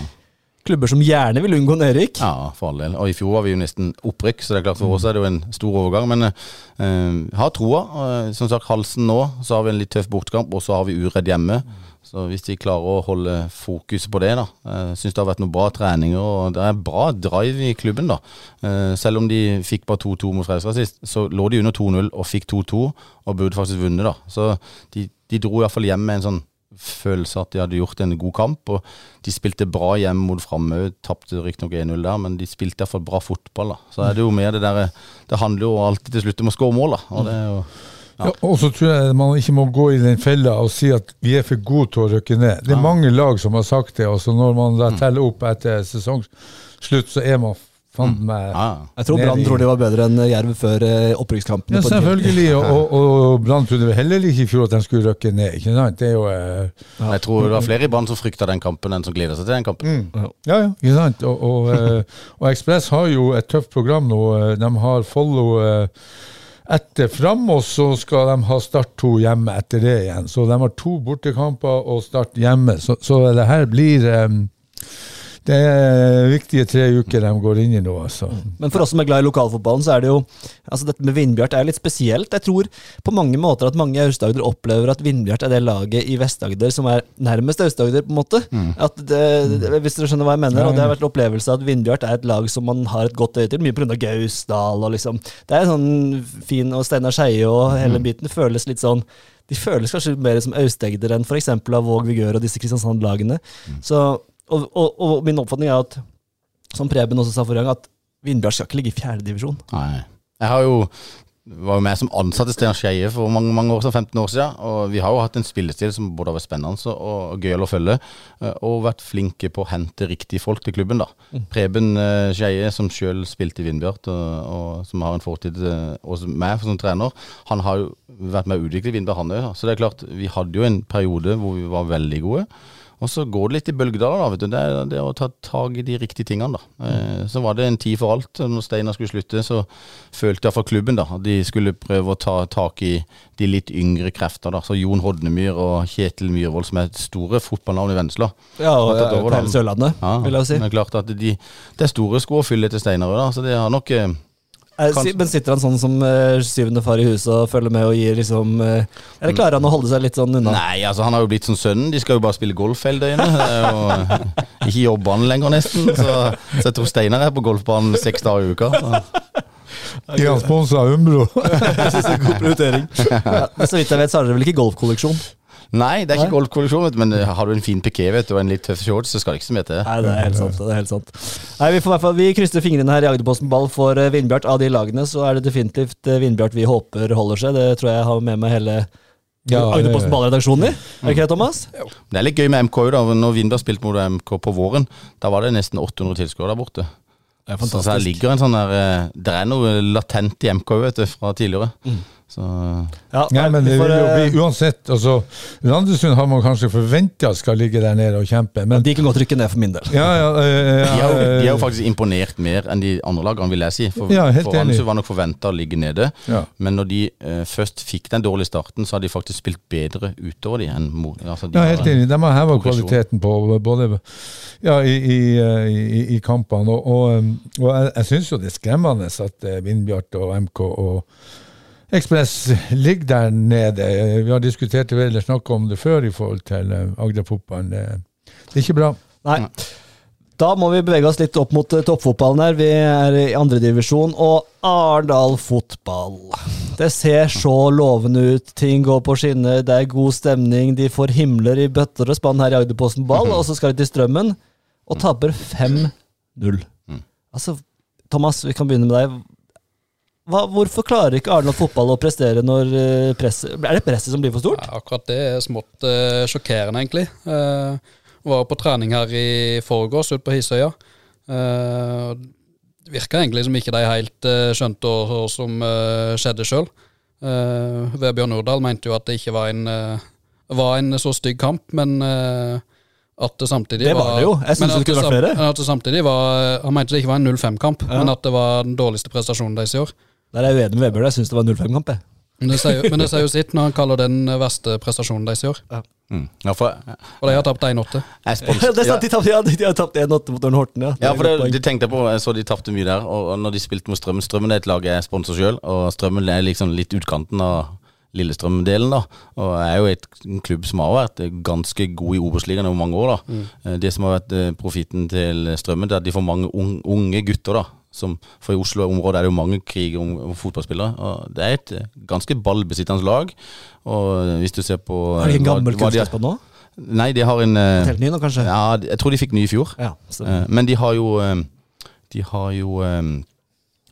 klubber som gjerne vil unngå nedrykk. Ja, for all del. Og i fjor var vi jo nesten opprykk, så det er klart for oss er det jo en stor overgang. Men uh, har troa. Eh, som sagt, Halsen nå, så har vi en litt tøff bortkamp, og så har vi uredd hjemme. Så hvis de klarer å holde fokus på det, da. Jeg syns det har vært noen bra treninger, og det er bra drive i klubben, da. Eh, selv om de fikk bare 2-2 mot Fredrikstad sist, så lå de under 2-0 og fikk 2-2, og burde faktisk vunnet, da. Så de, de dro iallfall hjem med en sånn følelse at de hadde gjort en god kamp. Og de spilte bra hjem mot Framø, Tapte riktignok 1-0 der, men de spilte iallfall bra fotball. da. Så er det jo mer det derre Det handler jo alltid til slutt om å skåre mål, da. Og det er jo Ja, og så tror jeg man ikke må gå i den fella og si at vi er for gode til å rykke ned. Det er mange lag som har sagt det, og så når man da teller opp etter sesongslutt, så er man fant meg ja. Jeg tror Brann tror de var bedre enn Jerv før eh, opprykkskampen. Ja, selvfølgelig. Og, og, og Brann trodde vi heller ikke i fjor at de skulle rykke ned. ikke sant? Det er jo Ja. Jeg tror det var flere i Brann som frykta den kampen, enn som gleda seg til den kampen. Ja, ja, ikke sant? Og, og, eh, og Ekspress har jo et tøft program nå. Eh, De har Follo eh, etter fram, og så skal de ha Start to hjemme etter det igjen. Så de har to bortekamper og Start hjemme. Så, så det her blir eh, Det er viktige tre uker de går inn i nå, altså. Men for oss som er glad i lokalfotballen, så er det jo altså Dette med Vindbjart er litt spesielt. Jeg tror på mange måter at mange i Aust-Agder opplever at Vindbjart er det laget i Vest-Agder som er nærmest Aust-Agder, på en måte. At det, det- Hvis dere skjønner hva jeg mener. Ja, Og det har vært en opplevelse at Vindbjart er et lag som man har et godt øye til, mye pga. Gausdal og liksom Det er sånn fin Og Steinar Skeie og hele biten. Føles litt sånn de føles kanskje mer som Aust-Agder enn f.eks. av Våg Vigør og disse Kristiansand-lagene. Så, og, og, og min oppfatning er at, som Preben også sa forrige gang, at Vindbjørn skal ikke ligge i fjerdedivisjon. Nei. Jeg har jo var jo med som ansatt i Steinar Skeie for mange mange år siden, 15 år siden. Og vi har jo hatt en spillestil som både har vært spennende og, gøy å følge. eh, Og vært flinke på å hente riktige folk til klubben. da. Preben eh, Skeie, som sjøl spilte i Vindbjart, og, og som har en fortid eh, hos meg som trener, han har jo vært med å utvikle Vindbjart, han òg. Så det er klart, vi hadde jo en periode hvor vi var veldig gode. Og så går det litt i bølgedaler, da. vet du. Det er, det er å ta tak i de riktige tingene, da. Eh, så var det en tid for alt. Når Steinar skulle slutte, så følte iallfall klubben da at de skulle prøve å ta tak i de litt yngre krefter. da. Så Jon Hodnemyr og Kjetil Myhrvold, som er et store fotballnavn i Vennesla. Ja, og over, hele Sørlandet, Ja, vil jeg si. Det er klart at de, det er store sko å fylle til Steinar. Så det har nok Eh, Kanskje- Men sitter han sånn som uh, syvende far i huset og følger med og gir liksom uh, Eller klarer han å holde seg litt sånn unna? Nei, altså han har jo blitt som sønnen. De skal jo bare spille golf hele døgnet. Eh, ikke jobbe han lenger, nesten. Så, så jeg tror Steinar er på golfbanen seks dager i uka. Så. De har sponsa Umbro. Jeg synes det er god prioritering. ja, men så vidt jeg vet, så har dere vel ikke golfkolleksjon? Nei, det er ikke golfkolleksjon, men har du en fin piké vet du, og en litt tøff shorts, så skal det ikke så mye til. Nei, det er helt sant. det er helt sant Nei, Vi får Vi krysser fingrene her i Agderposten ball for eh, Vindbjart. Av de lagene så er det definitivt eh, Vindbjart vi håper holder seg. Det tror jeg har med meg hele ja, Agderposten Ball-redaksjonen i. Er det ikke det, Thomas? Det er litt gøy med MK da. Når Vindbjart spilte mot MK på våren, da var det nesten 800 tilskuere der borte. Det er Så her ligger en sånn der eh, Det er noe latent i MK vet du, fra tidligere. Så Ja, Nei, men det vil jo eh, bli uansett altså, Randesund har man kanskje forventa skal ligge der nede og kjempe, men De kan godt rykke ned for min del. ja, ja, ja, de er jo, eh, de har jo faktisk imponert mer enn de andre lagene, vil jeg si. For, Ja, helt for. Randesund var nok forventa å ligge nede. Ja. Men når de eh, først fikk den dårlige starten, så har de faktisk spilt bedre utover de enn mot altså, Ja, helt enig. De har heva kvaliteten på både ja, i, i, eh, i, i kampene. Og, og, og jeg, jeg syns jo det er skremmende at eh, Vindbjart og MK og Ekspress ligger der nede. Vi har diskutert det vel, eller snakket om det før i forhold til Agderfotballen. Det er ikke bra. Nei. Da må vi bevege oss litt opp mot eh, toppfotballen her. Vi er i andredivisjon, og Arendal fotball. Det ser så lovende ut. Ting går på skinner, det er god stemning. De får himler i bøtter og spann her i Agderposten Ball, og så skal de til Strømmen og taper 5-0. Altså, Thomas, vi kan begynne med deg. Hva, hvorfor klarer ikke Arendal fotball å prestere når eh, presset Er det presset som blir for stort? Ja, akkurat det er smått uh, sjokkerende, egentlig. Uh, var på trening her i forgårs ute på Hisøya. Uh, det virka egentlig som ikke de helt uh, skjønte hva som skjedde sjøl. Uh, Vebjørn Nordahl mente jo at det ikke var en, var en så stygg kamp, men at det samtidig Det var det jo. Jeg synes det kunne vært flere. At det samtidig var Han mente det ikke var en 0-5-kamp, Ja. men at det var den dårligste prestasjonen deres i år. Der er jeg uenig med Vebjørn. Jeg syns det var 0-5-kamp. Men det, sier, jo- sitt når han kaller den verste prestasjonen deres i år. Mm. Ja, for Og de har tapt 1-8. jeg det er sant, de tapte ja, de har tapt 1-8 mot Ørn Horten, ja. Ja, for det, de tenkte på. Jeg så de tapte mye der. Og når de spilte mot Strømmen Strømmen er et lag jeg sponser sjøl, og Strømmen er liksom litt utkanten av Lillestrøm-delen. da Og er jo et, en klubb som har vært ganske god i Obos-ligaen over mange år. da mm. Det som har vært eh, profitten til Strømmen, det er at de får mange unge gutter. da som, For i Oslo-området er det jo mange kriger om, fotballspillere. Og Det er et eh, ganske ballbesittende lag. Og eh, hvis du ser på Har de en gammel på nå? Nei, de har en eh, Helt ny nå, kanskje? Ja, jeg tror de fikk ny i fjor. Ja. Eh, Men de har jo eh, De har jo eh,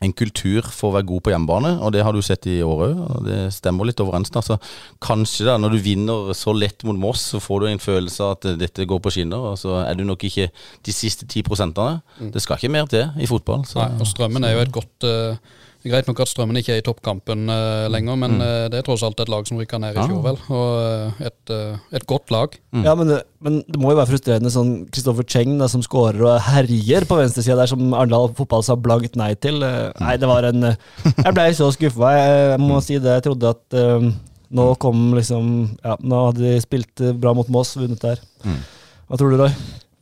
en kultur for å være god på hjemmebane, og det har du sett i år òg. Det stemmer litt overens. Altså, kanskje da, når du vinner så lett mot Moss, så får du en følelse av at dette går på skinner, og så er du nok ikke de siste ti prosentene. Det skal ikke mer til i fotball. Så. Nei, og Strømmen er jo et godt eh, det er Greit nok at Strømmen ikke er i toppkampen uh, lenger, men eh, det er tross alt et lag som rykka ned i fjor, vel. Og eh, et, et godt lag. Ja, men, men det må jo være frustrerende sånn Kristoffer Cheng da, som skårer og herjer på venstresida der, som Arendal fotball sa blankt nei til. Eh, Nei, det var en Jeg blei så skuffa. Jeg, jeg må si det. Jeg trodde at nå kom liksom Ja, nå hadde de spilt bra mot Moss, vunnet der. Hva tror du, Roy?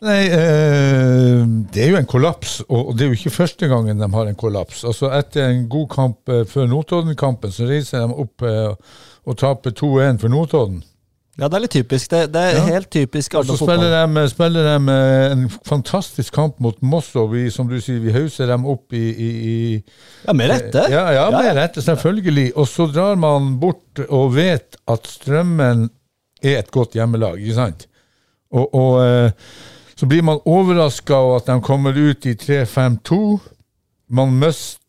Nei, eh, det er jo en kollaps, og det er jo ikke første gangen de har en kollaps. Altså Etter en god kamp eh, før Notodden-kampen, så reiser de opp eh, og taper 2-1 for Notodden. Ja, det er litt typisk. Det, det er Ja. helt typisk så spiller fotball. de, spiller de en fantastisk kamp mot Moss, og vi, som du sier, vi hauser dem opp i, i, i Ja, med rette. Ja, ja, med rette, selvfølgelig. Og så drar man bort og vet at Strømmen er et godt hjemmelag, ikke sant? Og, og eh, så blir man overraska over at de kommer ut i 3-5-2. Man mister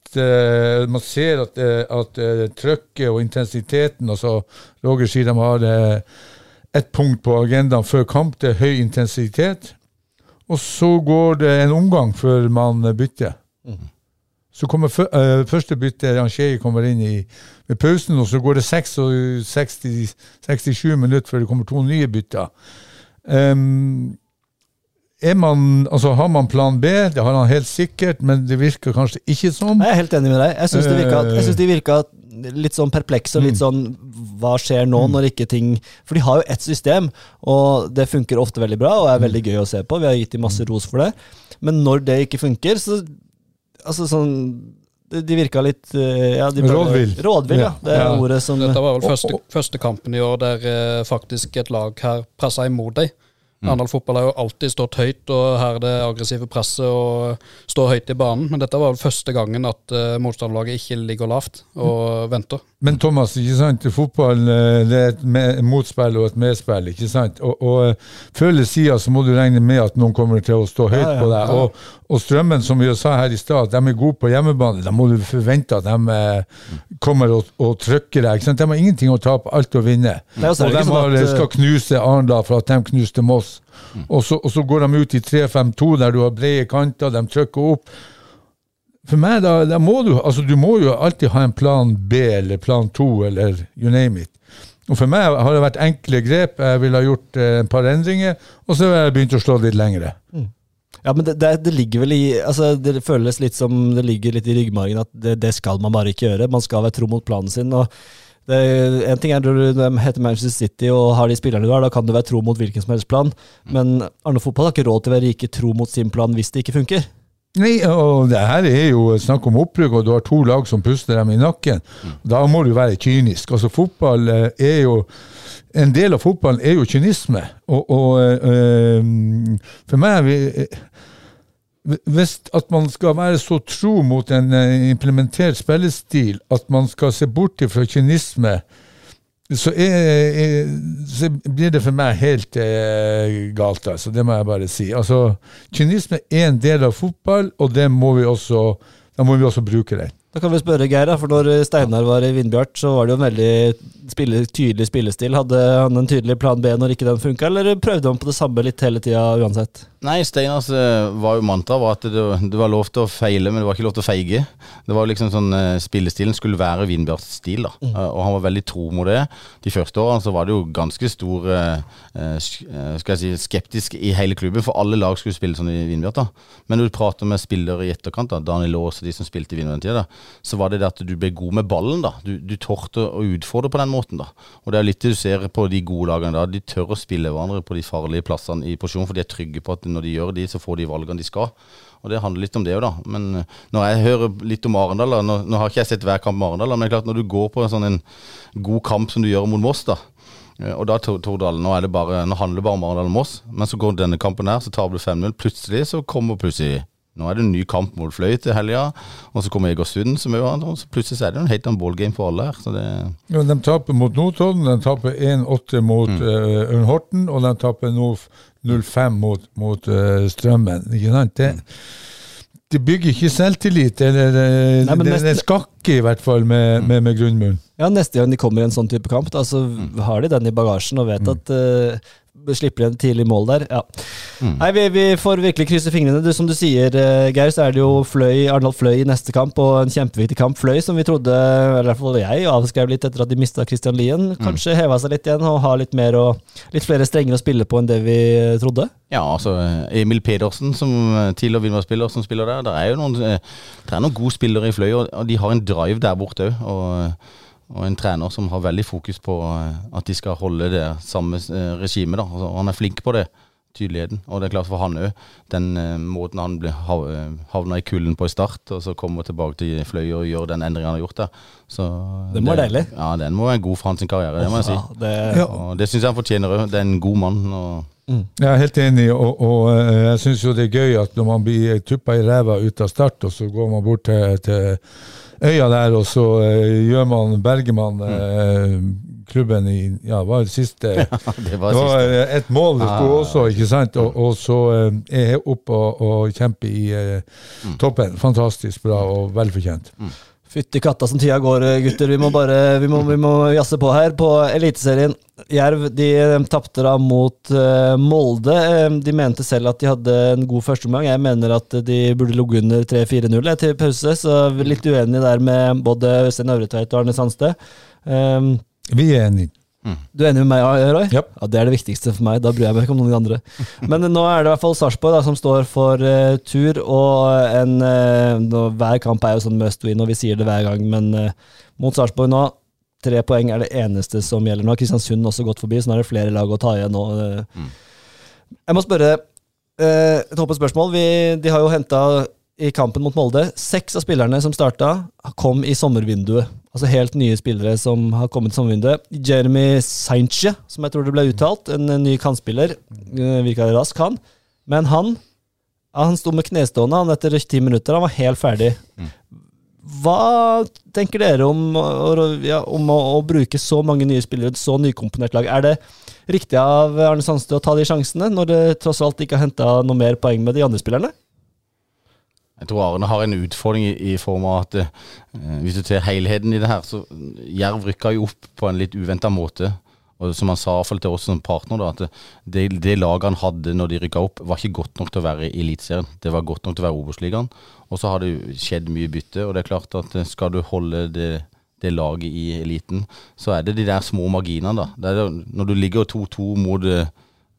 Man ser at, at eh, trøkket og intensiteten altså Roger sier de har eh, ett punkt på agendaen før kamp, det er høy intensitet. Og så går det en omgang før man bytter. Så kommer eh, første bytte, Rangier kommer inn i ved pausen, og så går det 66, 67 minutter før det kommer to nye bytter. Er man, altså Har man plan B? Det har han helt sikkert, men det virker kanskje ikke sånn. Jeg er helt enig med deg. Jeg syns de virka, jeg synes de virka litt sånn perplekse og litt sånn Hva skjer nå når ikke ting For de har jo ett system, og det funker ofte veldig bra og er veldig gøy å se på. Vi har gitt dem masse ros for det. Men når det ikke funker, så Altså sånn De virka litt eh, ja, de Rådvill. Rådvill, ja. Det er Ja. ordet som Dette var vel første, første kampen i år der eh, faktisk et lag her pressa imot deg. Arendal fotball har jo alltid stått høyt, og her er det aggressive presset og står høyt i banen. Men dette var vel første gangen at uh, motstanderlaget ikke ligger lavt og venter. Men Thomas, ikke sant? fotball eh, det er et med, motspill og et medspill. ikke sant? Og, og eh, Før eller siden så må du regne med at noen kommer til å stå høyt Ja, ja, på deg. Og, og Strømmen, som vi sa her i stad, de er gode på hjemmebane. Da må du forvente at de eh, kommer og, og trykker deg. ikke sant? De har ingenting å tape, alt å vinne. Og de sånn har, at, skal knuse Arendal for at de knuste Moss. Og, så, og så går de ut i 3-5-2, der du har brede kanter, de trykker opp. For meg, da, da må du altså du må jo alltid ha en plan B eller plan 2 eller you name it. Og For meg har det vært enkle grep. Jeg ville ha gjort eh, et par endringer, og så har jeg begynt å slå litt lengre. Ja, men det, det, det ligger vel i altså Det føles litt som det ligger litt i ryggmargen at det, det skal man bare ikke gjøre. Man skal være tro mot planen sin. og det, En ting er når de heter Manchester City og har de spillerne du har, da kan du være tro mot hvilken som helst plan. Men Arne Fotball har ikke råd til å være rike tro mot sin plan hvis det ikke funker. Nei, og det her er jo snakk om opprykk, og du har to lag som puster dem i nakken. Da må du være kynisk. Altså, fotball eh, er jo En del av fotballen er jo kynisme. Og, og eh, for meg Hvis at man skal være så tro mot en eh, implementert spillestil at man skal se bort fra kynisme, så, er, så blir det for meg helt eh, galt, altså. Det må jeg bare si. Altså, kynisme er en del av fotball, og må også, da må vi også bruke det. Da kan vi spørre Geir, for når Steinar var i Vindbjart, så var det jo en veldig spille, tydelig spillestil. Hadde han en tydelig plan B når ikke den funka, eller prøvde han på det samme litt hele tida uansett? Nei, Steinars eh, var jo mantra var at det, det var lov til å feile, men det var ikke lov til å feige. Det var liksom sånn eh, Spillestilen skulle være Vinbjørts stil, da. Mm. Og han var veldig tro mot det. De første årene så var det jo ganske stor eh, eh, sk- eh, skal jeg si, skeptisk i hele klubben, for alle lag skulle spille sånn i Vinbjørt. da. Men når du prater med spillere i etterkant, da, Daniel Aas og de som spilte i Vindbjart, den tida, så var det det at du ble god med ballen. da. Du, du torde å utfordre på den måten. da. Og det er litt det du ser på de gode lagene da. De tør å spille hverandre på de farlige plassene i posisjon, for de er trygge på at når de gjør de, så får de valgene de skal. Og det handler litt om det òg, da. Men eh, når jeg hører litt om Arendal da, nå, nå har ikke jeg sett hver kamp med Arendal, men det er klart når du går på en sånn en god kamp som du gjør mot Moss, da. eh, Og da Tordal, nå, er det bare, nå handler det bare om Arendal og Moss, men så går denne kampen her, så taper du 5-0. Plutselig så kommer plutselig Nå er det en ny kamp mot Fløy til helga, og så kommer Egersund som er hverandre, og så plutselig så er det en helt annen ballgame for alle her. Så det Ja, de taper mot Notodden, de taper 1-8 mot mm. Ørn Horten, og de taper nå 0-5 mot, mot uh, Strømmen. Ikke sant? Det, det bygger ikke selvtillit, eller eh, Nei, det, det skakker i hvert fall med, med, med grunnmuren. Ja, Neste gang de kommer i en sånn type kamp, da, så har de den i bagasjen og vet at uh, Slipper en tidlig mål der. Ja. Nei, vi, vi får virkelig krysse fingrene. Du, som du sier, uh, Geir, så er det jo Fløy, Arendal Fløy i neste kamp, og en kjempeviktig kamp. Fløy, som vi trodde, eller i hvert fall jeg, avskrev litt etter at de mista Christian Lien. Kanskje heva seg litt igjen og har litt, mer og, litt flere strenger å spille på enn det vi trodde. Ja, altså Emil Pedersen, som eh, tidligere Vindmar-spiller, som spiller der. Det er jo noen, eh, det er noen gode spillere i Fløy, og, og de har en drive der borte òg. Og, en trener som har veldig fokus på eh, at de skal holde det samme eh, regimet. da. Altså, han er flink på det, tydeligheten. Og det er klart for han òg, den eh, måten han ble, hav, havna i kulden på i start, og så kommer tilbake til Fløy og gjør den endringen han har gjort der. Så Det må være deilig. Ja, den må være god for hans karriere, det må jeg si. Ja, det, Ja. Og det syns jeg han fortjener òg. Det er en god mann. og Jeg er helt enig, og, og jeg syns jo det er gøy at når man blir tuppa i ræva ut av start, og så går man bort til, til øya der, og så eh, gjør man, berger man eh, klubben i Ja, hva er det siste? Det var Det var siste. eh, et mål det sto Ah. også, ikke sant? Og, og så er jeg oppe og, og kjemper i eh, toppen. Fantastisk bra og velfortjent. Fytti katta som tida går, gutter. Vi må bare vi må, vi må jazze på her. På Eliteserien. Jerv de eh, tapte da mot eh, Molde. Eh, De mente selv at de hadde en god førsteomgang. Jeg mener at de burde ligget under 3-4-0 til pause, så litt uenig der med både Øystein Øvretveit og Arne Sandstø. Um, Vi er enige. Du er enig med meg, Roy? Yep. Ja, Det er det viktigste for meg. Da bryr jeg meg ikke om noen andre. Men nå er det i hvert fall Sarpsborg som står for uh, tur, og en, uh, nå, hver kamp er jo sånn must win, og vi sier det hver gang, men uh, mot Sarpsborg nå Tre poeng er det eneste som gjelder nå. Kristiansund også gått forbi, så nå er det flere lag å ta igjen nå. Mm. Jeg må spørre eh, et håpet spørsmål. Vi, de har jo henta i kampen mot Molde Seks av spillerne som starta, kom i sommervinduet. Altså helt nye spillere som har kommet i sommervinduet. Jeremy Sainche, som jeg tror det ble uttalt, en eh, ny kantspiller. eh, Virka rask, han. Men han han sto med knestående han etter ti minutter. Han var helt ferdig. Hva tenker dere om, ja, om å, å bruke så mange nye spillere, et så nykomponert lag? Er det riktig av Arne Sandstø å ta de sjansene, når det tross alt ikke har henta noe mer poeng med de andre spillerne? Jeg tror Arne har en utfordring i, i form av at eh, hvis du ser helheten i det her, så Jerv rykka jo opp på en litt uventa måte. Og som han sa til oss som partner, da, at det, det laget han hadde når de rykka opp, var ikke godt nok til å være i Eliteserien. Det var godt nok til å være Obos-ligaen. Og så har det skjedd mye bytte, og det er klart at eh, skal du holde det, det laget i eliten, så er det de der små marginene, da. Det jo- når du ligger 2-2 mot eh,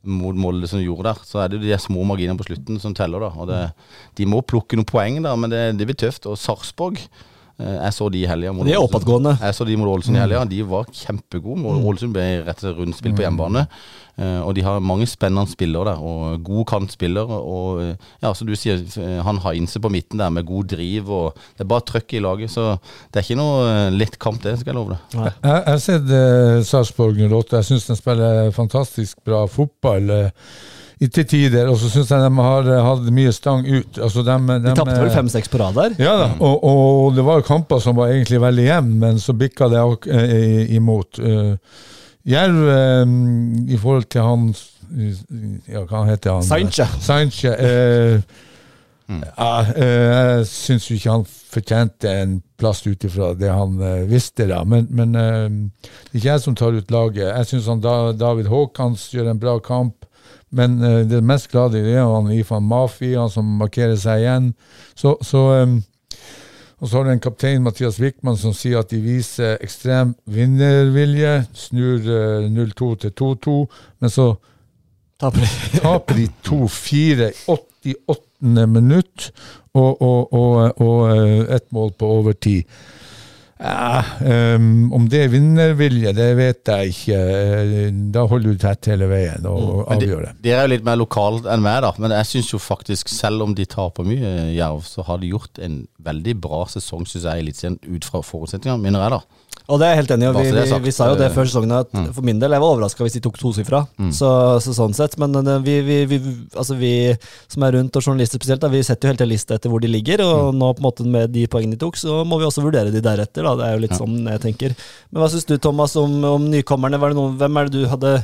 mot Molde som gjorde der, så er det de små marginene på slutten som teller. da, og det, De må plukke noen poeng, der, men det, det blir tøft. Og Sarpsborg Jeg så de i helga. De er oppadgående. Jeg så de mot Ålesund i helga. De var kjempegode. Ålesund ble rett og slett rundspill på hjemmebane. Eh, Og de har mange spennende spillere der, og gode kantspillere. Og eh, ja, som du sier, eh, han Heinze på midten der med god driv, og det er bare trøkk i laget. Så det er ikke noe eh, lett kamp, det, skal jeg love deg. Jeg jeg har sett uh, Sarpsborg 08. Jeg syns de spiller fantastisk bra fotball. eh, til tider, og så syns jeg de har eh, hatt mye stang ut. Altså, de, De tapte vel fem-seks på rad der. Ja da, og, og det var kamper som var egentlig veldig jevne, men så bikka det ak- eh, imot. Eh, Jerv, eh, i forhold til han Ja, hva heter han? Sainche. Sainche. Eh, ja, eh, jeg syns jo ikke han fortjente en plass ut ifra det han eh, visste, da. Men, men eh, det er ikke jeg som tar ut laget. Jeg syns da, David Haakons gjør en bra kamp. Men uh, det mest glade er jo han Ifan Mafi, han som markerer seg igjen. Så, så um, og så har du en kaptein, Mathias Wickman, som sier at de viser ekstrem vinnervilje. Snur uh, 0-2 til 2-2, men så Taper de. 2-4 i 88. minutt, og, og, og, og eh, ett mål på overtid. Ja, um, om det er vinnervilje, det vet jeg ikke. Eh, Da holder du tett hele veien og, mm. Avgjør det. de- Dere er jo litt mer lokalt enn meg, da. Men jeg syns jo faktisk, selv om de taper mye, Jerv, så har de gjort en veldig bra sesong, syns jeg, Eliteserien ut fra forutsetningene, jeg, da. Og det er jeg helt enig i. Vi, vi, vi sa jo det før sesongen at Mm. for min del jeg var overraska hvis de tok tosifra. Så, så sånn sett. Men eh, vi, vi, vi, altså vi som er rundt, og journalister spesielt, da, vi setter jo helt en liste etter hvor de ligger. Og nå på en måte med de poengene de tok, så må vi også vurdere de deretter. Da. Det er jo litt sånn jeg tenker. Men hva syns du, Thomas, om, om nykommerne? Var det noen, hvem er det du hadde,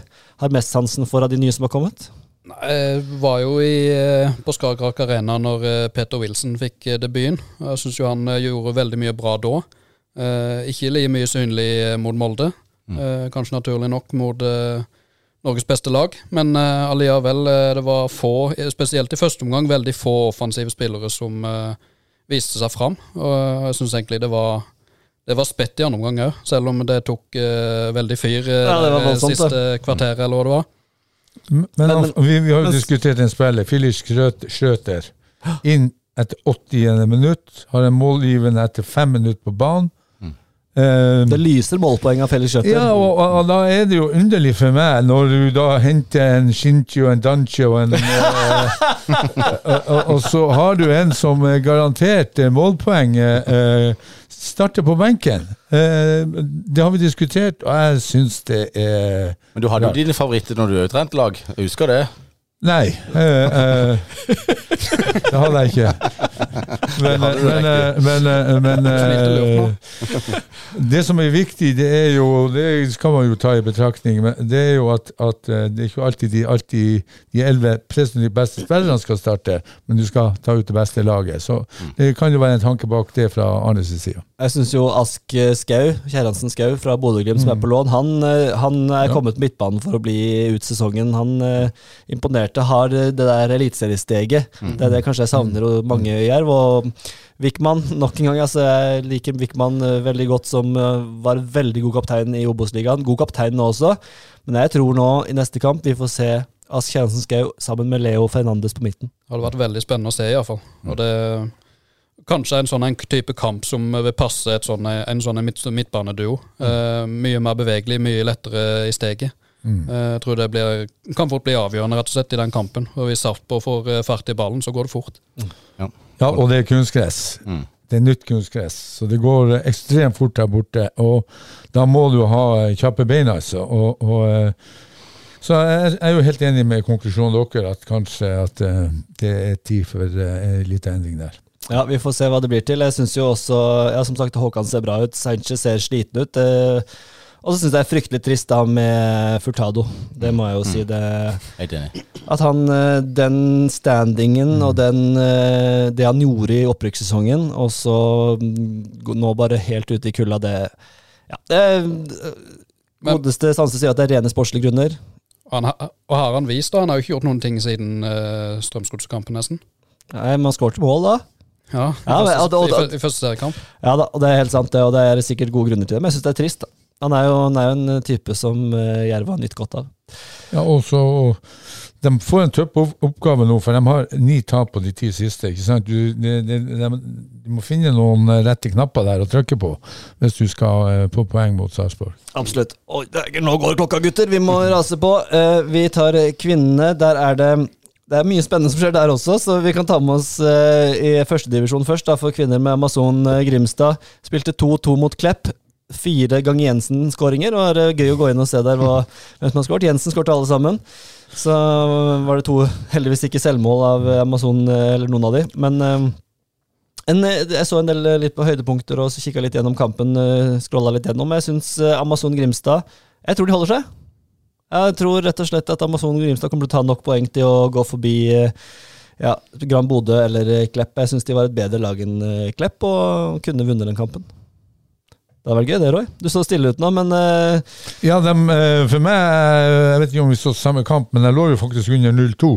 har mest sansen for av de nye som har kommet? Nei, Jeg var jo i, eh, på Skagerrak Arena når eh, Peter Wilson fikk eh, debuten. Jeg syns jo han eh, gjorde veldig mye bra da. Eh, ikke like mye synlig eh, mot Molde. Eh, kanskje naturlig nok mot eh, Norges beste lag, men eh, allikevel, eh, det var få, spesielt i første omgang, veldig få offensive spillere som eh, viste seg fram. Og jeg syns egentlig det var det var spett i andre omgang òg, selv om det tok uh, veldig fyr uh, Ja, det var det voldsomt, siste kvarteret, eller hva det var. Men, Men- men vi, vi har jo diskutert en spiller, Filish Schrøter, inn etter 80. minutt. Har en målgivende etter fem minutter på banen. Eh, Det lyser målpoeng av felles Schjøtter. ja, og, og, og da er det jo underlig for meg, når du da henter en Shinchi og en Dancho og en eh, og, og, og så har du en som er garantert eh, målpoeng, eh, starter på benken. Eh, det har vi diskutert, og jeg syns det er Men du hadde jo dine favoritter når du trente lag. Jeg husker det. Nei. eh, eh, det hadde jeg ikke. Men, men, eh, men, men eh, Det som er viktig, det er jo Det skal man jo ta i betraktning, men det er jo at, at det er ikke alltid de, alltid de elleve presumptivt beste spillerne skal starte, men du skal ta ut det beste laget. Så det kan jo være en tanke bak det fra Arnes side. Jeg syns jo Ask Skau, Kjerransen Skau fra Bodø-Glimt, som er på lån, han, han er kommet på midtbanen for å bli ut sesongen. Han eh, imponerte, har eh, det der eliteseriesteget. Det er det kanskje jeg savner og mange i Jerv. Og Wickman, nok en gang. altså Jeg liker Wickman eh, veldig godt, som eh, var veldig god kaptein i Obos-ligaen. God kaptein nå også, men jeg tror nå i neste kamp vi får se Ask Kjerransen Skau sammen med Leo Fernandes på midten. Det hadde vært veldig spennende å se, iallfall. Og det Kanskje en sånn en type kamp som vil passe et sånn, en sånn midt, midtbaneduo. Eh, mye mer bevegelig, mye lettere i steget. Eh, jeg tror det blir, kan fort bli avgjørende rett og slett i den kampen. Og Hvis Sarpsborg får eh, fart i ballen, så går det fort. Ja, og det er kunstgress. Mm. Det er nytt kunstgress, så det går ekstremt fort der borte. Og da må du ha kjappe bein, altså. Og, og, eh, så jeg jeg er jo helt enig med konklusjonen deres, at kanskje at det er tid for en liten endring der. Ja, vi får se hva det blir til. Jeg syns jo også, ja, som sagt, Håkan ser bra ut. Sanchez ser sliten ut. Eh, og så syns jeg det er fryktelig trist da med Furtado. Det må jeg jo si. det Helt enig. At han, eh, den standingen og den, eh, det han gjorde i opprykkssesongen, og så mm, nå bare helt ute i kulda, det Ja, det Men- Godeste Sanse sier at det er rene sportslige grunner. Han, og har han vist, da? Han har jo ikke gjort noen ting siden uh, Strømsgodskampen, nesten. Nei, Man skåret mål da. Ja, i Ja, men- første, og- og- i, i første seriekamp. Ja da, og det er helt sant, det, og det er sikkert gode grunner til det, men jeg syns det er trist. da. Han er jo, han er jo en type som uh, Jerv har nytt godt av. Ja, og så De får en tøff oppgave nå, for de har ni tap på de ti siste. ikke sant? Du, de, de, de, de må finne noen eh, rette knapper der å trykke på hvis du skal på få poeng mot Sarpsborg. Absolutt. Oi, nå går klokka, gutter! Vi må rase på. Eh, vi tar eh, kvinnene. Der er det det er mye spennende som skjer der også, så vi kan ta med oss eh, i førstedivisjon først. da, For kvinner med Amazon eh, Grimstad. Spilte 2-2 mot Klepp. Fire ganger Jensen-skåringer. og Det er gøy å gå inn og se der hva, hvem som har skåret. Jensen skårte alle sammen. Så var det to, heldigvis ikke selvmål av eh, Amazon, eh, eller noen av de. Men eh, en, eh, jeg så en del eh, litt på høydepunkter og så kikka litt gjennom kampen. Scrolla litt gjennom. Jeg syns eh, Amazon Grimstad Jeg tror de holder seg. Jeg tror rett og slett at Amazon Grimstad kommer til å ta nok poeng til å gå forbi eh, ja, Gran Bodø eller eh, Klepp. Jeg syns de var et bedre lag enn eh, Klepp og kunne vunnet den kampen. Det hadde vært gøy, det, Roy. Du står stille ut nå, men uh... Ja, dem, uh, for meg eh, Jeg vet ikke om vi så samme kamp, men jeg lå jo faktisk under 0-2.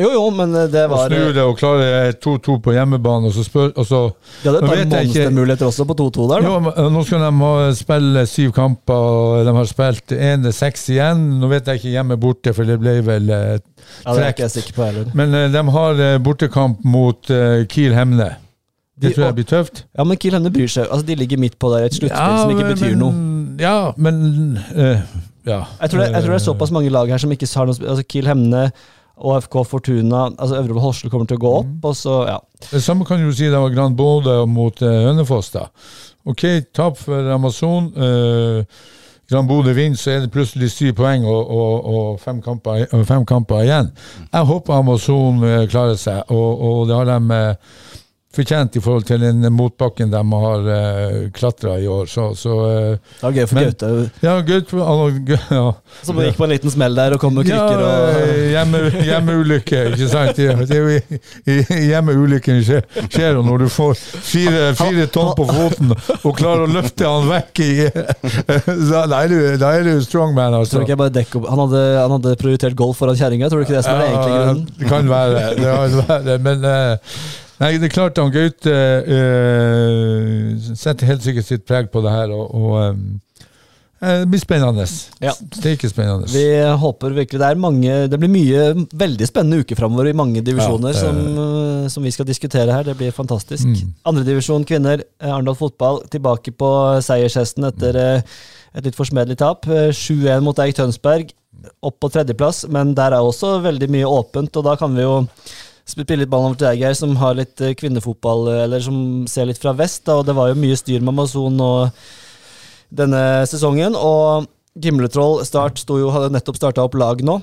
Jo, jo, men det var var snu det og klare 2-2 på hjemmebane, og så spør og så, De hadde et par monstermuligheter også på 2-2 der, da. Jo, men, Nå skal de spille syv kamper, og de har spilt én seks igjen. Nå vet jeg ikke hjemme borte, for det ble vel eh, Ja, det er ikke jeg sikker på heller. Men uh, de har bortekamp mot Kiel Hemne. Det tror jeg blir tøft. Ja, men Kiel Hemne bryr seg. Altså, De ligger midt på der et sluttspill som ikke men- betyr noe. Ja, men eh, Ja. Jeg tror, det, jeg tror det er såpass mange lag her som ikke har noe Altså Kiel Hemne, ÅFK Fortuna, altså Øvre Horsel kommer til å gå opp, og så ja. Det samme kan du si det var Grand Bode mot eh, Hønefoss. da. Ok, tap for Amazon. Uh, Grand Bodø vinner, så er det plutselig syv poeng og, og, og fem, kamper, fem kamper igjen. Jeg håper Amazon klarer seg, og, og det har de fortjent i forhold til den motbakken de har uh, klatra i år. Så, så uh, Det var gøy for Gaute, ja, Gaute ja. som gikk på en liten smell der og kom med Ja, krykker og eh, hjemme, hjemmeulykke, ikke sant? Det, er jo hjemmeulykken skjer, skjer når du får fire, fire tonn på foten og klarer å løfte han vekk i Da er du, strongman, Tror altså. du ikke jeg bare dekker han hadde, han hadde prioritert golf foran kjerringa, tror du ikke det som er egentlig, grunnen? Det kan være. Det kan være men eh, nei, det er klart han Gaute uh, setter helt sikkert sitt preg på det her. og, og um, det blir spennende. Ja. spennende. Vi håper virkelig det er mange Det blir mye veldig spennende uker framover i mange divisjoner Ja, som, som vi skal diskutere her. Det blir fantastisk. Mm. Andredivisjon kvinner, Arendal fotball, tilbake på seiershesten etter eh, et litt forsmedelig tap. Eh, 7-1 mot Eik Tønsberg, opp på tredjeplass, men der er også veldig mye åpent, og da kan vi jo spille litt ballen over til deg, Geir, som har litt eh, kvinnefotball, eh, eller som ser litt fra vest, da, og det var jo mye styr med Amazon og denne sesongen. Og Gimletroll Start jo, hadde nettopp starta opp lag nå.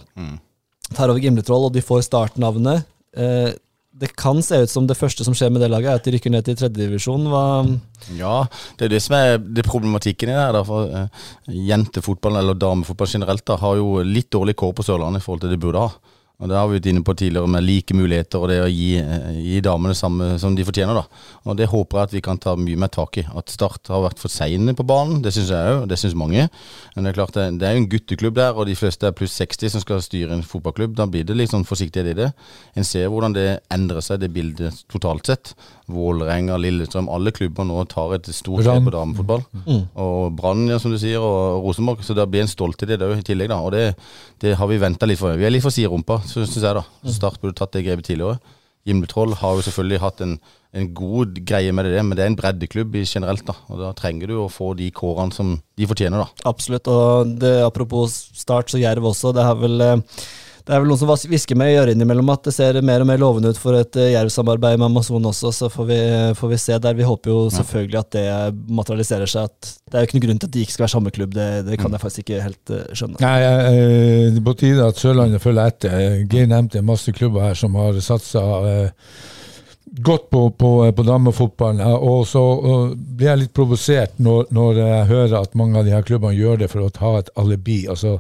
Tar over Gimletroll, og de får startnavnet. Eh, det kan se ut som det første som skjer med det laget, er at de rykker ned til tredjedivisjon. Ja, det er det som er det problematikken i det her. da, for eh, Jentefotball, eller damefotball generelt, da, har jo litt dårlig kår på Sørlandet i forhold til det de burde ha. Og Det har vi vært inne på tidligere med like muligheter og det å gi, eh, gi damene samme som de fortjener. da. Og Det håper jeg at vi kan ta mye mer tak i. At Start har vært for seine på banen, det syns jeg òg, det syns mange. Men det er klart det, det er jo en gutteklubb der, og de fleste er pluss 60 som skal styre en fotballklubb. Da blir det litt sånn forsiktighet i det. En ser hvordan det endrer seg, det bildet totalt sett. Vålerenga, Lillestrøm, alle klubber nå tar et stort grep på damefotball. Og Brann, ja, som du sier, og Rosenborg. Så det blir en stolthet i det òg, i tillegg. da, Og det, det har vi venta litt for. Vi er litt for siderumpa, syns jeg. da. Start burde tatt det grepet tidligere. Gimletroll har jo selvfølgelig hatt en, en god greie med det, men det er en breddeklubb generelt. da, og Da trenger du å få de kårene som de fortjener. da. Absolutt. Og det, apropos Start, så Jerv også. Det, har vel, eh, det er vel noen som hvisker meg i øret innimellom at det ser mer og mer lovende ut for et jervsamarbeid med Amazon også, så får vi, får vi se der. Vi håper jo selvfølgelig at det materialiserer seg. at Det er jo ikke noen grunn til at de ikke skal være samme klubb, det, det kan jeg faktisk ikke helt eh, skjønne. Nei, eh, det er på tide at Sørlandet følger etter. Eh, Geir nevnte masse klubber her som har satsa eh, godt på, på, på damefotballen. eh, Og så eh, blir jeg litt provosert når, når jeg hører at mange av de her klubbene gjør det for å ta et alibi. Altså,